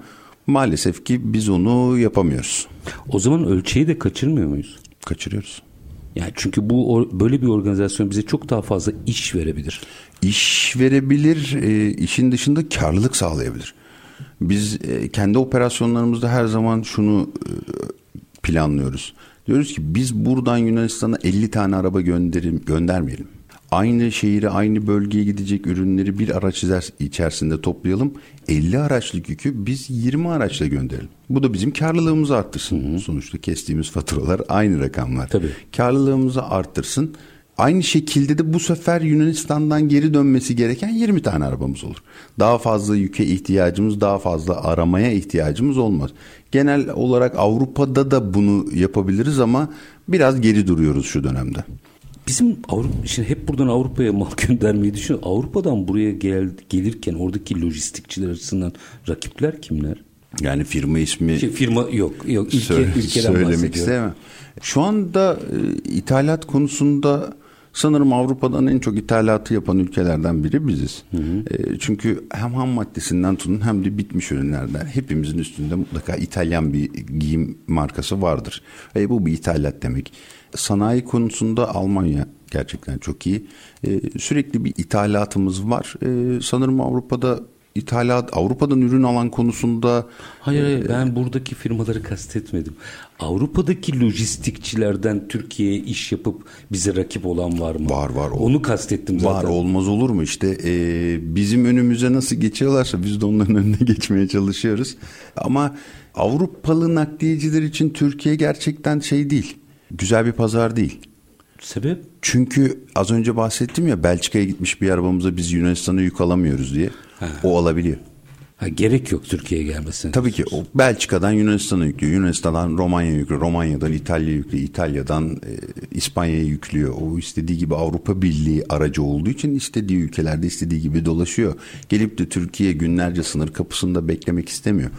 B: maalesef ki biz onu yapamıyoruz.
A: O zaman ölçeği de kaçırmıyor muyuz?
B: Kaçırıyoruz.
A: Yani çünkü bu böyle bir organizasyon bize çok daha fazla iş verebilir.
B: İş verebilir, e, işin dışında karlılık sağlayabilir. Biz e, kendi operasyonlarımızda her zaman şunu e, planlıyoruz. Diyoruz ki biz buradan Yunanistan'a 50 tane araba gönderim, göndermeyelim. Aynı şehire, aynı bölgeye gidecek ürünleri bir araç içerisinde toplayalım. 50 araçlık yükü biz 20 araçla gönderelim. Bu da bizim karlılığımızı arttırsın. Sonuçta kestiğimiz faturalar aynı rakamlar.
A: Tabii.
B: Karlılığımızı arttırsın. Aynı şekilde de bu sefer Yunanistan'dan geri dönmesi gereken 20 tane arabamız olur. Daha fazla yüke ihtiyacımız, daha fazla aramaya ihtiyacımız olmaz. Genel olarak Avrupa'da da bunu yapabiliriz ama biraz geri duruyoruz şu dönemde.
A: Bizim Avrupa, şimdi hep buradan Avrupa'ya [laughs] mal göndermeyi düşün. Avrupa'dan buraya gel, gelirken oradaki lojistikçiler açısından rakipler kimler?
B: Yani firma ismi
A: Şey, firma yok. Yok ülke,
B: söyle-
A: ülkeden
B: söylemek istemem. Şu anda e, ithalat konusunda sanırım Avrupa'dan en çok ithalatı yapan ülkelerden biri biziz. E, çünkü hem ham maddesinden tutun hem de bitmiş ürünlerden hepimizin üstünde mutlaka İtalyan bir giyim markası vardır. E, bu bir ithalat demek. Sanayi konusunda Almanya gerçekten çok iyi. E, sürekli bir ithalatımız var. E, sanırım Avrupa'da ithalat Avrupa'dan ürün alan konusunda
A: Hayır, hayır ben buradaki firmaları kastetmedim. Avrupa'daki lojistikçilerden Türkiye'ye iş yapıp bize rakip olan var mı?
B: Var, var.
A: Onu kastettim zaten.
B: Var olmaz olur mu işte e, bizim önümüze nasıl geçiyorlarsa biz de onların [laughs] önüne geçmeye çalışıyoruz. Ama Avrupalı nakliyeciler için Türkiye gerçekten şey değil. Güzel bir pazar değil.
A: Sebep?
B: Çünkü az önce bahsettim ya Belçika'ya gitmiş bir arabamıza biz Yunanistan'a yük alamıyoruz diye. O alabiliyor.
A: Ha, gerek yok Türkiye'ye gelmesine.
B: Tabii ki o Belçika'dan Yunanistan'a yüklüyor. Yunanistan'dan Romanya'ya yüklüyor. Romanya'dan İtalya'ya yüklüyor. İtalya'dan e, İspanya'ya yüklüyor. O istediği gibi Avrupa Birliği aracı olduğu için istediği ülkelerde istediği gibi dolaşıyor. Gelip de Türkiye günlerce sınır kapısında beklemek istemiyor.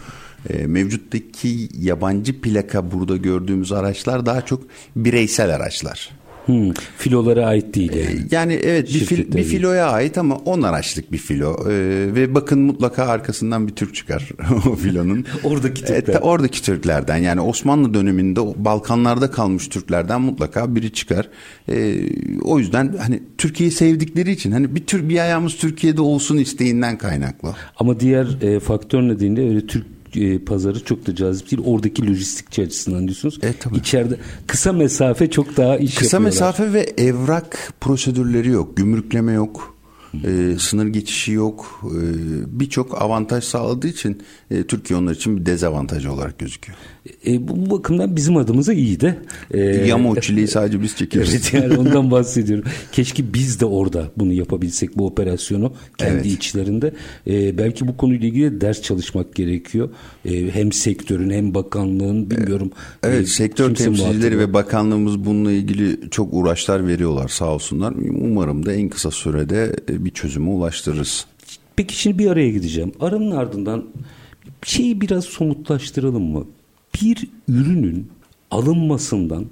B: E, mevcuttaki yabancı plaka burada gördüğümüz araçlar daha çok bireysel araçlar.
A: Hmm, filolara ait değil yani.
B: Yani evet bir, fil- bir filoya ait ama 10 araçlık bir filo Ee, ve bakın mutlaka arkasından bir Türk çıkar [laughs] o filonun. [laughs]
A: Oradaki Türkler.
B: Evet, oradaki Türklerden yani Osmanlı döneminde Balkanlarda kalmış Türklerden mutlaka biri çıkar. Ee, o yüzden hani Türkiye'yi sevdikleri için hani bir tür bir ayağımız Türkiye'de olsun isteğinden kaynaklı.
A: Ama diğer e, faktör nedeniyle öyle Türk e, pazarı çok da cazip değil. Oradaki lojistikçi açısından diyorsunuz.
B: Evet, tabii.
A: İçeride kısa mesafe çok daha iş
B: Kısa
A: yapıyorlar.
B: mesafe ve evrak prosedürleri yok, gümrükleme yok. e, sınır geçişi yok. E, Birçok avantaj sağladığı için e, Türkiye onlar için bir dezavantaj olarak gözüküyor.
A: E, bu, bu bakımdan bizim adımıza iyi de. E,
B: Yama çileyi sadece biz çekeriz.
A: Evet yani ondan bahsediyorum. Keşke biz de orada bunu yapabilsek bu operasyonu kendi
B: Evet.
A: içlerinde. Ee, belki bu konuyla ilgili ders çalışmak gerekiyor. Ee, hem sektörün hem bakanlığın bilmiyorum.
B: Evet
A: Ee,
B: sektör temsilcileri
A: muhatabı-
B: ve bakanlığımız bununla ilgili çok uğraşlar veriyorlar sağ olsunlar. Umarım da en kısa sürede e, bir çözüme ulaştırırız.
A: Peki şimdi bir araya gideceğim. Aranın ardından şeyi biraz somutlaştıralım mı? Bir ürünün alınmasından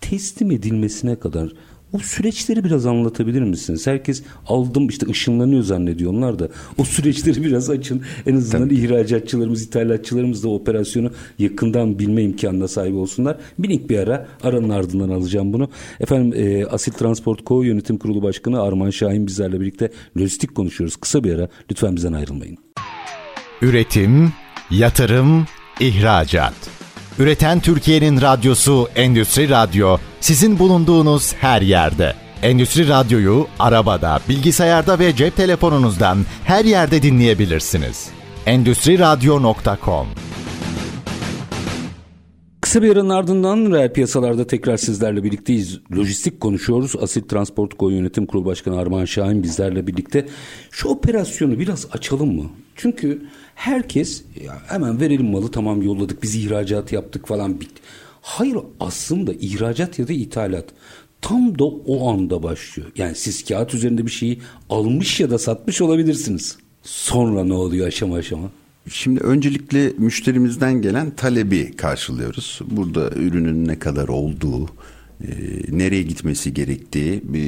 A: teslim edilmesine kadar o süreçleri biraz anlatabilir misiniz? Herkes aldım işte ışınlanıyor zannediyor onlar da. O süreçleri biraz açın. En azından ihracatçılarımız, ithalatçılarımız da operasyonu yakından bilme imkanına sahip olsunlar. Minik bir ara aranın ardından alacağım bunu. Efendim e, Asil Transport Co. Yönetim Kurulu Başkanı Arman Şahin bizlerle birlikte lojistik konuşuyoruz. Kısa bir ara lütfen bizden ayrılmayın.
C: Üretim, yatırım, ihracat. Üreten Türkiye'nin radyosu Endüstri Radyo sizin bulunduğunuz her yerde. Endüstri Radyo'yu arabada, bilgisayarda ve cep telefonunuzdan her yerde dinleyebilirsiniz. Endüstri Radyo.com
A: Kısa bir aranın ardından reel piyasalarda tekrar sizlerle birlikteyiz. Lojistik konuşuyoruz. Asil Transport Co. Yönetim Kurulu Başkanı Armağan Şahin bizlerle birlikte. Şu operasyonu biraz açalım mı? Çünkü herkes ya hemen verelim malı tamam yolladık biz ihracat yaptık falan bitti. Hayır aslında ihracat ya da ithalat tam da o anda başlıyor. Yani siz kağıt üzerinde bir şeyi almış ya da satmış olabilirsiniz. Sonra ne oluyor aşama aşama?
B: Şimdi öncelikle müşterimizden gelen talebi karşılıyoruz. Burada ürünün ne kadar olduğu, nereye gitmesi gerektiği e,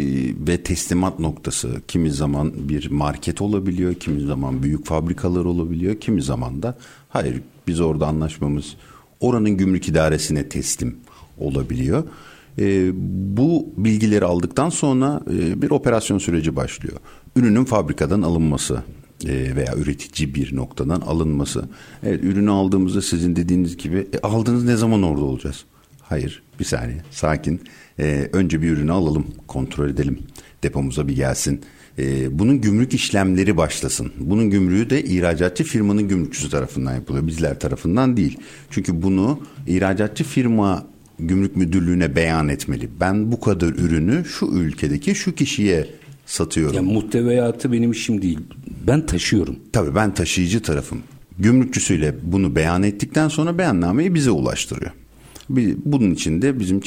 B: ve teslimat noktası kimi zaman bir market olabiliyor, kimi zaman büyük fabrikalar olabiliyor, kimi zaman da hayır biz orada anlaşmamız oranın gümrük idaresine teslim olabiliyor. E, bu bilgileri aldıktan sonra e, bir operasyon süreci başlıyor. Ürünün fabrikadan alınması e, veya üretici bir noktadan alınması. Evet ürünü aldığımızda sizin dediğiniz gibi e, aldığınız ne zaman orada olacağız? Hayır bir saniye sakin. E, önce bir ürünü alalım kontrol edelim depomuza bir gelsin. E, bunun gümrük işlemleri başlasın. Bunun gümrüğü de ihracatçı firmanın gümrükçüsü tarafından yapılıyor. Bizler tarafından değil. Çünkü bunu ihracatçı firma gümrük müdürlüğüne beyan etmeli. Ben bu kadar ürünü şu ülkedeki şu kişiye satıyorum.
A: Yani muhteviyatı benim işim değil. Ben taşıyorum.
B: Tabii ben taşıyıcı tarafım. Gümrükçüsüyle bunu beyan ettikten sonra beyannameyi bize ulaştırıyor. Bunun için de bizim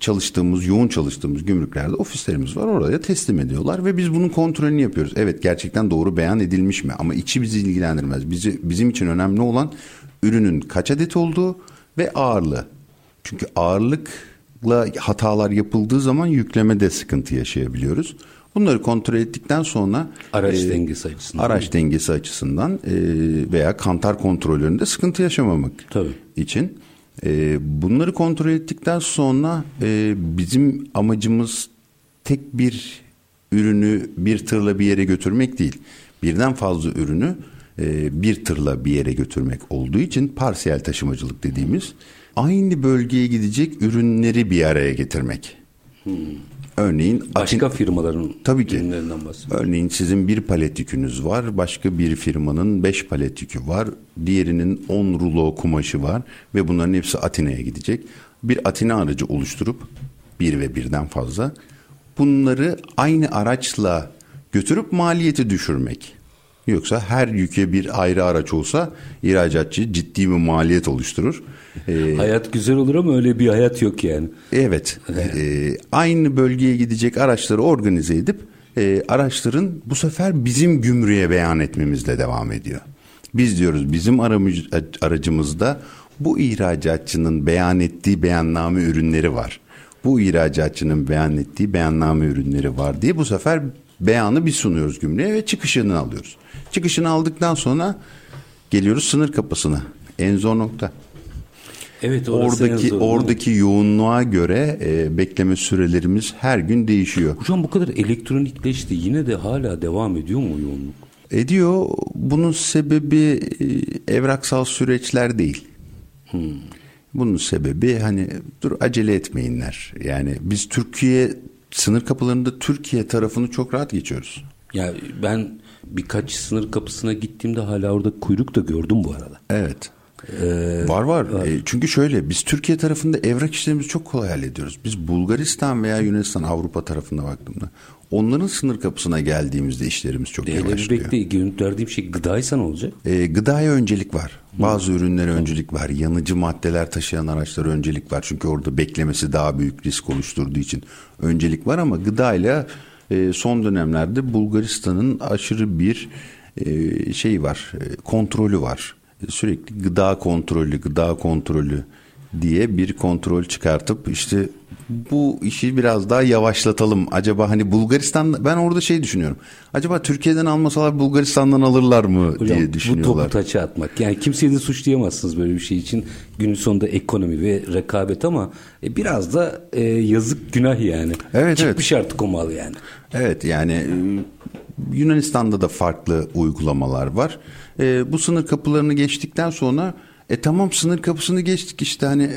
B: çalıştığımız, yoğun çalıştığımız gümrüklerde ofislerimiz var. Oraya teslim ediyorlar ve biz bunun kontrolünü yapıyoruz. Evet gerçekten doğru beyan edilmiş mi? Ama içi bizi ilgilendirmez. Bizi, bizim için önemli olan ürünün kaç adet olduğu ve ağırlığı. Çünkü ağırlıkla hatalar yapıldığı zaman yüklemede sıkıntı yaşayabiliyoruz. Bunları kontrol ettikten sonra
A: araç e, dengesi açısından
B: araç dengesi açısından e, veya kantar kontrollerinde sıkıntı yaşamamak
A: Tabii.
B: için e, bunları kontrol ettikten sonra e, bizim amacımız tek bir ürünü bir tırla bir yere götürmek değil. Birden fazla ürünü e, bir tırla bir yere götürmek olduğu için parsiyel taşımacılık dediğimiz aynı bölgeye gidecek ürünleri bir araya getirmek.
A: Hmm.
B: Örneğin
A: başka Atin, firmaların
B: tabii ki.
A: ürünlerinden bahsediyorum.
B: Örneğin sizin bir palet yükünüz var, başka bir firmanın beş palet yükü var, diğerinin on rulo kumaşı var ve bunların hepsi Atina'ya gidecek. Bir Atina aracı oluşturup bir ve birden fazla bunları aynı araçla götürüp maliyeti düşürmek. Yoksa her yüke bir ayrı araç olsa ihracatçı ciddi bir maliyet oluşturur.
A: Ee, hayat güzel olur ama öyle bir hayat yok yani.
B: Evet. e, aynı bölgeye gidecek araçları organize edip e, araçların bu sefer bizim gümrüğe beyan etmemizle devam ediyor. Biz diyoruz bizim aracımızda bu ihracatçının beyan ettiği beyanname ürünleri var. Bu ihracatçının beyan ettiği beyanname ürünleri var diye bu sefer beyanı bir sunuyoruz gümrüğe ve çıkışını alıyoruz. Çıkışını aldıktan sonra geliyoruz sınır kapısına. En zor nokta.
A: Evet,
B: oradaki zor, oradaki yoğunluğa göre e, bekleme sürelerimiz her gün değişiyor.
A: Hocam bu kadar elektronikleşti yine de hala devam ediyor mu yoğunluk?
B: Ediyor. Bunun sebebi e, evraksal süreçler değil. Hmm. Bunun sebebi hani dur acele etmeyinler. Yani biz Türkiye sınır kapılarında Türkiye tarafını çok rahat geçiyoruz.
A: Ya ben birkaç sınır kapısına gittiğimde hala orada kuyruk da gördüm bu arada.
B: Evet. Ee, var var. var. E, çünkü şöyle biz Türkiye tarafında evrak işlerimizi çok kolay hallediyoruz. Biz Bulgaristan veya Yunanistan Avrupa tarafında baktığımda onların sınır kapısına geldiğimizde işlerimiz çok
A: Değerli
B: yavaşlıyor.
A: Bekle, gönderdiğim şey gıdaysa ne olacak?
B: E, gıdaya öncelik var. Bazı Hı. ürünlere öncelik var. Yanıcı maddeler taşıyan araçlara öncelik var. Çünkü orada beklemesi daha büyük risk oluşturduğu için öncelik var ama gıdayla e, son dönemlerde Bulgaristan'ın aşırı bir e, şey var, e, kontrolü var. Sürekli gıda kontrolü, gıda kontrolü diye bir kontrol çıkartıp işte bu işi biraz daha yavaşlatalım. Acaba hani Bulgaristan ben orada şey düşünüyorum. Acaba Türkiye'den almasalar Bulgaristan'dan alırlar mı Hocam, diye düşünüyorlar.
A: Bu topu taça atmak. Yani kimseyi de suçlayamazsınız böyle bir şey için. Günün sonunda ekonomi ve rekabet ama e, biraz da e, yazık günah yani.
B: Evet,
A: Çıkmış
B: evet.
A: artık o mal yani.
B: Evet yani e, Yunanistan'da da farklı uygulamalar var. E, bu sınır kapılarını geçtikten sonra e tamam sınır kapısını geçtik işte hani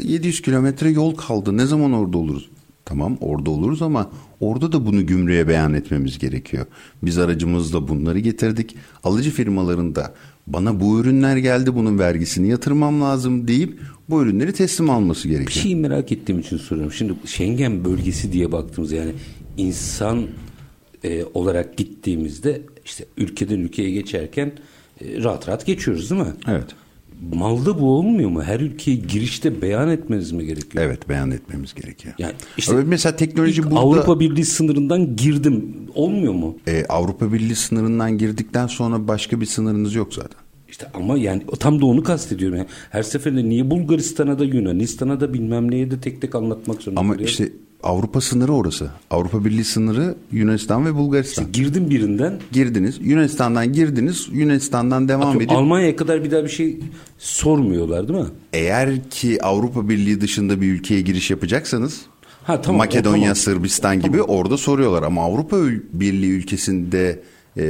B: 700 kilometre yol kaldı. Ne zaman orada oluruz? Tamam orada oluruz ama orada da bunu gümrüğe beyan etmemiz gerekiyor. Biz aracımızla bunları getirdik. Alıcı firmaların da bana bu ürünler geldi bunun vergisini yatırmam lazım deyip bu ürünleri teslim alması gerekiyor. Bir
A: şeyi merak ettiğim için soruyorum. Şimdi Schengen bölgesi diye baktığımız yani insan e, olarak gittiğimizde işte ülkeden ülkeye geçerken e, rahat rahat geçiyoruz değil mi?
B: Evet.
A: Malda bu olmuyor mu? Her ülkeye girişte beyan etmeniz mi gerekiyor?
B: Evet beyan etmemiz gerekiyor.
A: Yani işte
B: Öyle mesela teknoloji burada...
A: Avrupa Birliği sınırından girdim. Olmuyor mu?
B: E, Avrupa Birliği sınırından girdikten sonra başka bir sınırınız yok zaten.
A: İşte ama yani tam da onu kastediyorum. Yani her seferinde niye Bulgaristan'a da Yunanistan'a da bilmem neye de tek tek anlatmak zorunda.
B: Ama işte Avrupa sınırı orası. Avrupa Birliği sınırı Yunanistan ve Bulgaristan.
A: İşte girdim birinden.
B: Girdiniz. Yunanistan'dan girdiniz. Yunanistan'dan devam Atıyorum, edip.
A: Almanya'ya kadar bir daha bir şey sormuyorlar değil mi?
B: Eğer ki Avrupa Birliği dışında bir ülkeye giriş yapacaksanız ha, tamam, Makedonya, tamam. Sırbistan gibi tamam. orada soruyorlar. Ama Avrupa Birliği ülkesinde e,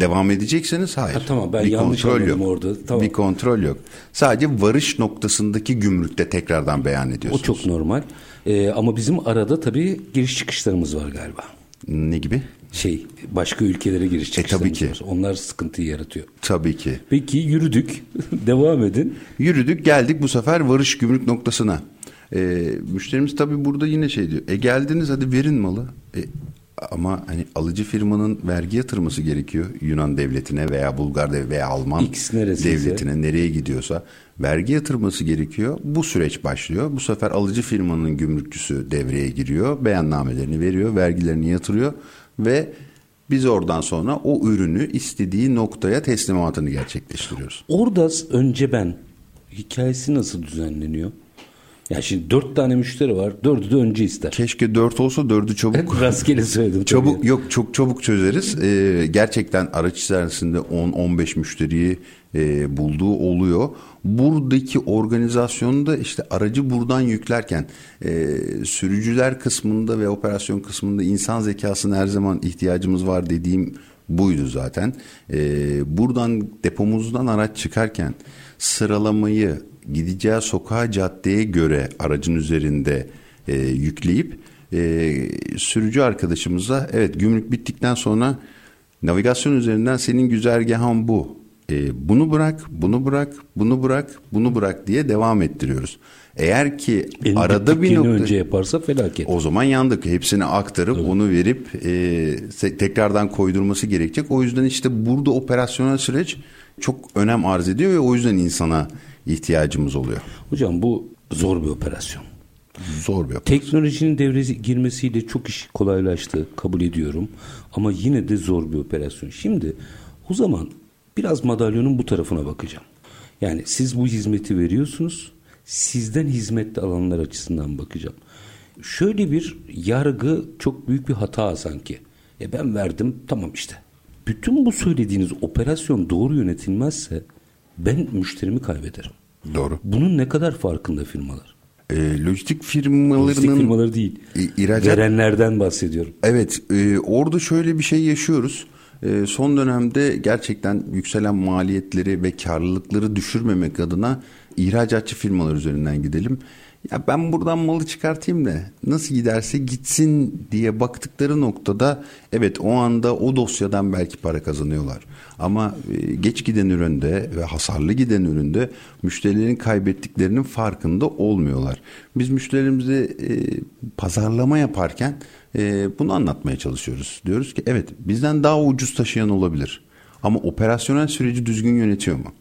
B: devam edecekseniz hayır. Ha,
A: tamam ben bir yanlış kontrol yok. orada. Tamam.
B: Bir kontrol yok. Sadece varış noktasındaki gümrükte tekrardan beyan ediyorsunuz.
A: O çok normal. Ee, ama bizim arada tabii giriş çıkışlarımız var galiba.
B: Ne gibi?
A: Şey başka ülkelere giriş çıkışlarımız e, tabii ki. var. Onlar sıkıntıyı yaratıyor.
B: Tabii ki.
A: Peki yürüdük. [laughs] Devam edin.
B: Yürüdük geldik bu sefer varış gümrük noktasına. E, müşterimiz tabii burada yine şey diyor. E geldiniz hadi verin malı. E, Ama hani alıcı firmanın vergi yatırması gerekiyor Yunan devletine veya Bulgar devletine veya Alman
A: X
B: devletine nereye gidiyorsa vergi yatırması gerekiyor. Bu süreç başlıyor. Bu sefer alıcı firmanın gümrükçüsü devreye giriyor. Beyannamelerini veriyor, vergilerini yatırıyor ve biz oradan sonra o ürünü istediği noktaya teslimatını gerçekleştiriyoruz.
A: Orada önce ben hikayesi nasıl düzenleniyor? Ya şimdi dört tane müşteri var. Dördü de önce ister.
B: Keşke dört olsa dördü çabuk.
A: Rastgele söyledim.
B: Çabuk yok çok çabuk çözeriz. Ee, gerçekten araç içerisinde 10-15 müşteriyi e, bulduğu oluyor. Buradaki organizasyonu da işte aracı buradan yüklerken e, sürücüler kısmında ve operasyon kısmında insan zekasına her zaman ihtiyacımız var dediğim buydu zaten. E, buradan depomuzdan araç çıkarken sıralamayı gideceği sokağa caddeye göre aracın üzerinde e, yükleyip e, sürücü arkadaşımıza evet gümrük bittikten sonra navigasyon üzerinden senin güzergahın bu. E, bunu bırak, bunu bırak, bunu bırak, bunu bırak diye devam ettiriyoruz. Eğer ki
A: En
B: arada bir nokta...
A: önce yaparsa felaket.
B: O zaman yandık. Hepsini aktarıp onu verip e, tekrardan koydurması gerekecek. O yüzden işte burada operasyonel süreç çok önem arz ediyor ve o yüzden insana ihtiyacımız oluyor.
A: Hocam bu zor bir operasyon.
B: Zor bir
A: Teknolojinin devreye girmesiyle çok iş kolaylaştı kabul ediyorum. Ama yine de zor bir operasyon. Şimdi o zaman biraz madalyonun bu tarafına bakacağım. Yani siz bu hizmeti veriyorsunuz. Sizden hizmet alanlar açısından bakacağım. Şöyle bir yargı çok büyük bir hata sanki. E ben verdim tamam işte. Bütün bu söylediğiniz operasyon doğru yönetilmezse ben müşterimi kaybederim.
B: Doğru.
A: Bunun ne kadar farkında firmalar?
B: E, lojistik firmalarının
A: Lojistik firmaları değil.
B: İ- ihracat-
A: Verenlerden bahsediyorum.
B: Evet, e, orada şöyle bir şey yaşıyoruz. E, son dönemde gerçekten yükselen maliyetleri ve karlılıkları düşürmemek adına ihracatçı firmalar üzerinden gidelim. Ya ben buradan malı çıkartayım da nasıl giderse gitsin diye baktıkları noktada evet o anda o dosyadan belki para kazanıyorlar. Ama e, geç giden üründe ve hasarlı giden üründe müşterilerin kaybettiklerinin farkında olmuyorlar. Biz müşterilerimize e, pazarlama yaparken e, bunu anlatmaya çalışıyoruz. Diyoruz ki evet bizden daha ucuz taşıyan olabilir. Ama operasyonel süreci düzgün yönetiyor mu?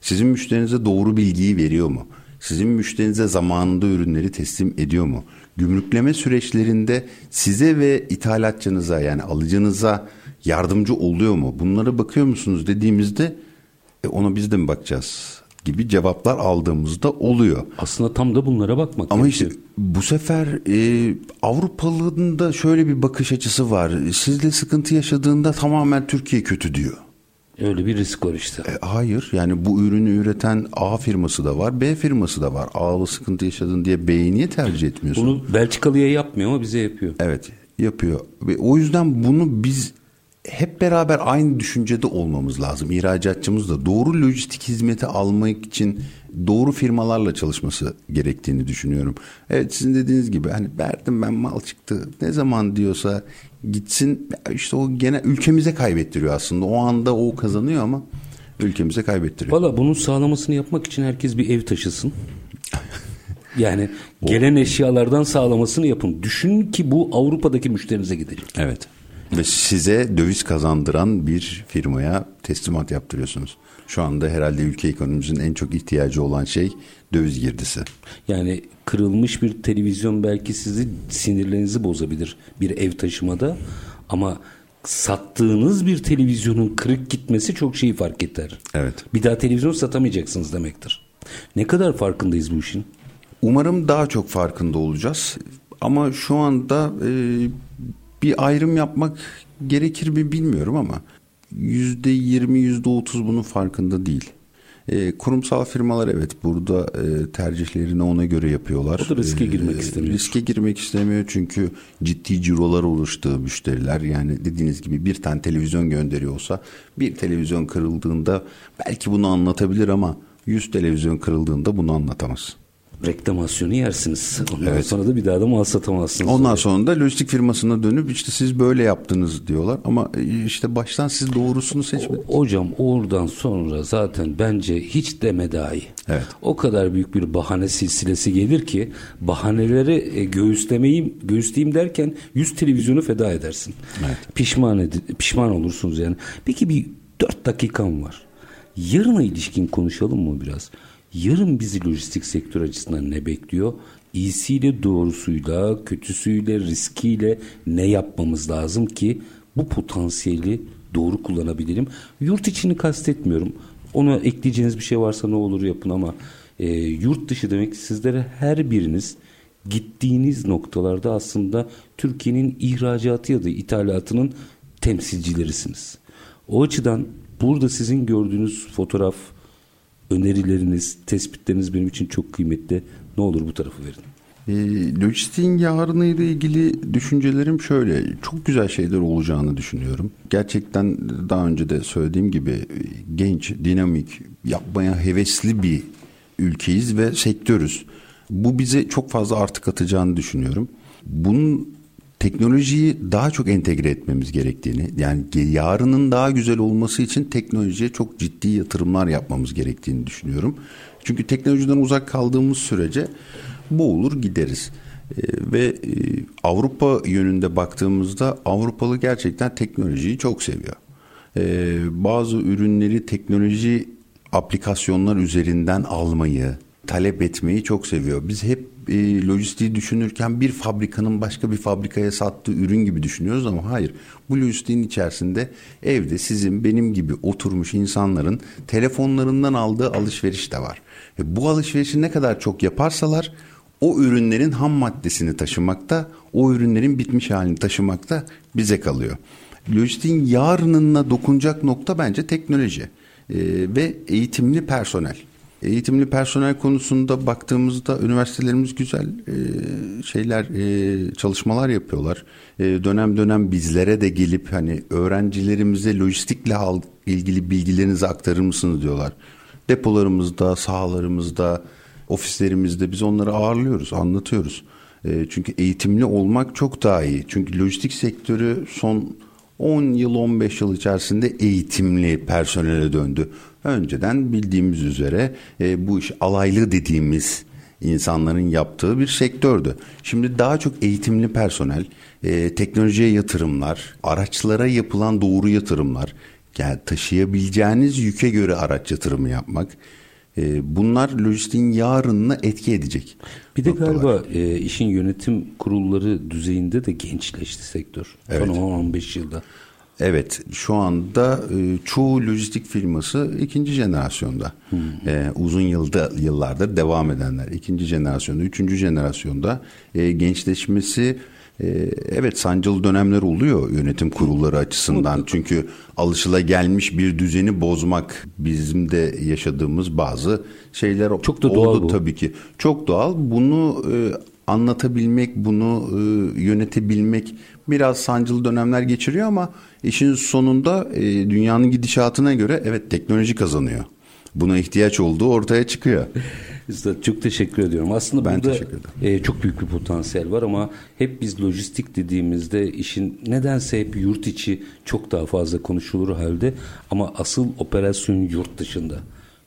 B: Sizin müşterinize doğru bilgiyi veriyor mu? Sizin müşterinize zamanında ürünleri teslim ediyor mu? Gümrükleme süreçlerinde size ve ithalatçınıza yani alıcınıza yardımcı oluyor mu? Bunlara bakıyor musunuz dediğimizde e, ona biz de mi bakacağız gibi cevaplar aldığımızda oluyor.
A: Aslında tam da bunlara bakmak
B: Ama
A: gerekiyor.
B: işte bu sefer e, Avrupalı'nın da şöyle bir bakış açısı var. Sizle sıkıntı yaşadığında tamamen Türkiye kötü diyor.
A: Öyle bir risk var işte.
B: E, hayır yani bu ürünü üreten A firması da var B firması da var. A'lı sıkıntı yaşadın diye B'yi niye tercih etmiyorsun?
A: Bunu Belçikalı'ya yapmıyor ama bize yapıyor.
B: Evet yapıyor. Ve o yüzden bunu biz hep beraber aynı düşüncede olmamız lazım. İhracatçımız da doğru lojistik hizmeti almak için doğru firmalarla çalışması gerektiğini düşünüyorum. Evet sizin dediğiniz gibi hani verdim ben mal çıktı ne zaman diyorsa gitsin işte o gene ülkemize kaybettiriyor aslında. O anda o kazanıyor ama ülkemize kaybettiriyor.
A: Valla bunun sağlamasını yapmak için herkes bir ev taşısın. [laughs] Yani gelen eşyalardan sağlamasını yapın. Düşün ki bu Avrupa'daki müşterinize gidecek.
B: Evet. Ve size döviz kazandıran bir firmaya teslimat yaptırıyorsunuz. Şu anda herhalde ülke ekonomimizin en çok ihtiyacı olan şey döviz girdisi.
A: Yani kırılmış bir televizyon belki sizi sinirlerinizi bozabilir bir ev taşımada ama sattığınız bir televizyonun kırık gitmesi çok şeyi fark eder.
B: Evet.
A: Bir daha televizyon satamayacaksınız demektir. Ne kadar farkındayız bu işin?
B: Umarım daha çok farkında olacağız. Ama şu anda e, bir ayrım yapmak gerekir mi bilmiyorum ama yüzde yirmi yüzde otuz bunun farkında değil. E, kurumsal firmalar evet burada e, tercihlerini ona göre yapıyorlar.
A: O da riske girmek
B: E,
A: istemiyor.
B: Riske girmek istemiyor çünkü ciddi cirolar oluştuğu müşteriler yani dediğiniz gibi bir tane televizyon gönderiyorsa bir televizyon kırıldığında belki bunu anlatabilir ama 100 televizyon kırıldığında bunu anlatamaz.
A: Reklamasyonu yersiniz. Ondan evet. sonra da bir daha da mal satamazsınız.
B: Ondan sonra da lojistik firmasına dönüp işte siz böyle yaptınız diyorlar. Ama e, işte baştan siz doğrusunu seçmediniz.
A: O, hocam oradan sonra zaten bence hiç deme dahi.
B: Evet.
A: O kadar büyük bir bahane silsilesi gelir ki bahaneleri e, göğüslemeyim, göğüsleyeyim derken yüz televizyonu feda edersin.
B: Evet.
A: Pişman ed- pişman olursunuz yani. Peki bir dört dakikam var. Yarına ilişkin konuşalım mı biraz? Yarın bizi lojistik sektör açısından ne bekliyor? İyisiyle, doğrusuyla, kötüsüyle, riskiyle ne yapmamız lazım ki bu potansiyeli doğru kullanabilirim? Yurt içini kastetmiyorum. Ona ekleyeceğiniz bir şey varsa ne olur yapın ama e, yurt dışı demek sizlere her biriniz gittiğiniz noktalarda aslında Türkiye'nin ihracatı ya da ithalatının temsilcilerisiniz. O açıdan burada sizin gördüğünüz fotoğraf, önerileriniz, tespitleriniz benim için çok kıymetli. Ne olur bu tarafı verin.
B: E, lojistiğin yarını ilgili düşüncelerim şöyle. Çok güzel şeyler olacağını düşünüyorum. Gerçekten daha önce de söylediğim gibi e, genç, dinamik, yapmaya hevesli bir ülkeyiz ve sektörüz. Bu bize çok fazla artık atacağını düşünüyorum. Bunun teknolojiyi daha çok entegre etmemiz gerektiğini yani yarının daha güzel olması için teknolojiye çok ciddi yatırımlar yapmamız gerektiğini düşünüyorum. Çünkü teknolojiden uzak kaldığımız sürece boğulur gideriz. Ee, ve e, Avrupa yönünde baktığımızda Avrupalı gerçekten teknolojiyi çok seviyor. Ee, bazı ürünleri teknoloji aplikasyonlar üzerinden almayı, talep etmeyi çok seviyor. Biz hep e, lojistiği düşünürken bir fabrikanın başka bir fabrikaya sattığı ürün gibi düşünüyoruz ama hayır. Bu lojistiğin içerisinde evde sizin benim gibi oturmuş insanların telefonlarından aldığı alışveriş de var. E, bu alışverişi ne kadar çok yaparsalar o ürünlerin ham maddesini taşımakta, o ürünlerin bitmiş halini taşımakta bize kalıyor. Lojistiğin yarınına dokunacak nokta bence teknoloji e, ve eğitimli personel. Eğitimli personel konusunda baktığımızda üniversitelerimiz güzel e, şeyler e, çalışmalar yapıyorlar. E, dönem dönem bizlere de gelip hani öğrencilerimize lojistikle ilgili bilgilerinizi aktarır mısınız diyorlar. Depolarımızda, sahalarımızda, ofislerimizde biz onları ağırlıyoruz, anlatıyoruz. Çünkü eğitimli olmak çok daha iyi. Çünkü lojistik sektörü son 10 yıl 15 yıl içerisinde eğitimli personele döndü. Önceden bildiğimiz üzere e, bu iş alaylı dediğimiz insanların yaptığı bir sektördü. Şimdi daha çok eğitimli personel, e, teknolojiye yatırımlar, araçlara yapılan doğru yatırımlar, yani taşıyabileceğiniz yüke göre araç yatırımı yapmak. E, bunlar lojistiğin yarınına etki edecek.
A: Bir de noktalar. galiba e, işin yönetim kurulları düzeyinde de gençleşti sektör. Evet. Son 15 yılda.
B: Evet şu anda e, çoğu lojistik firması ikinci jenerasyonda. Hmm. E, uzun yılda yıllardır devam edenler. ikinci jenerasyonda, üçüncü jenerasyonda e, gençleşmesi e, evet sancılı dönemler oluyor yönetim kurulları açısından. Çünkü alışıla gelmiş bir düzeni bozmak bizim de yaşadığımız bazı şeyler
A: Çok da doğal
B: oldu
A: bu.
B: tabii ki. Çok doğal. Bunu e, anlatabilmek, bunu e, yönetebilmek biraz sancılı dönemler geçiriyor ama işin sonunda e, dünyanın gidişatına göre evet teknoloji kazanıyor. Buna ihtiyaç olduğu ortaya çıkıyor. [laughs]
A: Üstad çok teşekkür ediyorum. Aslında
B: ben
A: burada e, çok büyük bir potansiyel var ama hep biz lojistik dediğimizde işin nedense hep yurt içi çok daha fazla konuşulur halde ama asıl operasyon yurt dışında.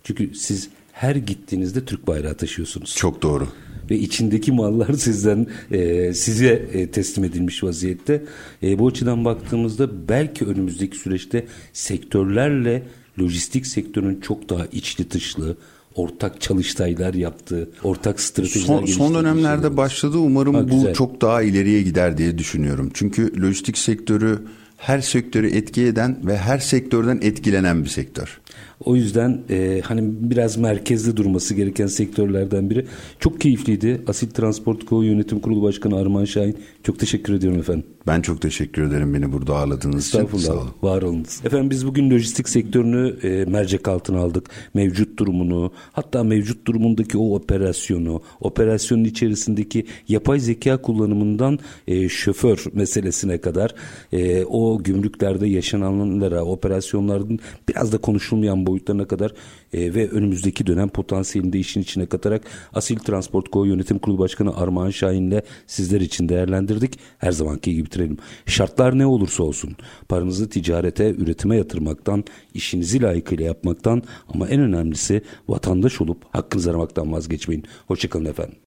A: Çünkü siz her gittiğinizde Türk bayrağı taşıyorsunuz.
B: Çok doğru
A: ve içindeki mallar sizden e, size e, teslim edilmiş vaziyette. E, bu açıdan baktığımızda belki önümüzdeki süreçte sektörlerle lojistik sektörün çok daha içli dışlı, ortak çalıştaylar yaptığı, ortak stratejiler
B: son, son dönemlerde başladı. Umarım ha, bu güzel. çok daha ileriye gider diye düşünüyorum. Çünkü lojistik sektörü her sektörü etki eden ve her sektörden etkilenen bir sektör.
A: O yüzden e, hani biraz merkezde durması gereken sektörlerden biri. Çok keyifliydi. Asil Transport Co. Yönetim Kurulu Başkanı Arman Şahin. Çok teşekkür ediyorum efendim.
B: Ben çok teşekkür ederim beni burada ağırladığınız için.
A: Sağ olun. Var olunuz. Efendim biz bugün lojistik sektörünü e, mercek altına aldık. Mevcut durumunu, hatta mevcut durumundaki o operasyonu, operasyonun içerisindeki yapay zeka kullanımından e, şoför meselesine kadar, e, o o gümrüklerde yaşananlara, operasyonların biraz da konuşulmayan boyutlarına kadar e, ve önümüzdeki dönem potansiyelini de işin içine katarak Asil Transport Co Yönetim Kurulu Başkanı Armağan Şahin'le sizler için değerlendirdik. Her zamanki gibi bitirelim. Şartlar ne olursa olsun paranızı ticarete, üretime yatırmaktan, işinizi layıkıyla yapmaktan ama en önemlisi vatandaş olup hakkınızı aramaktan vazgeçmeyin. Hoşçakalın efendim.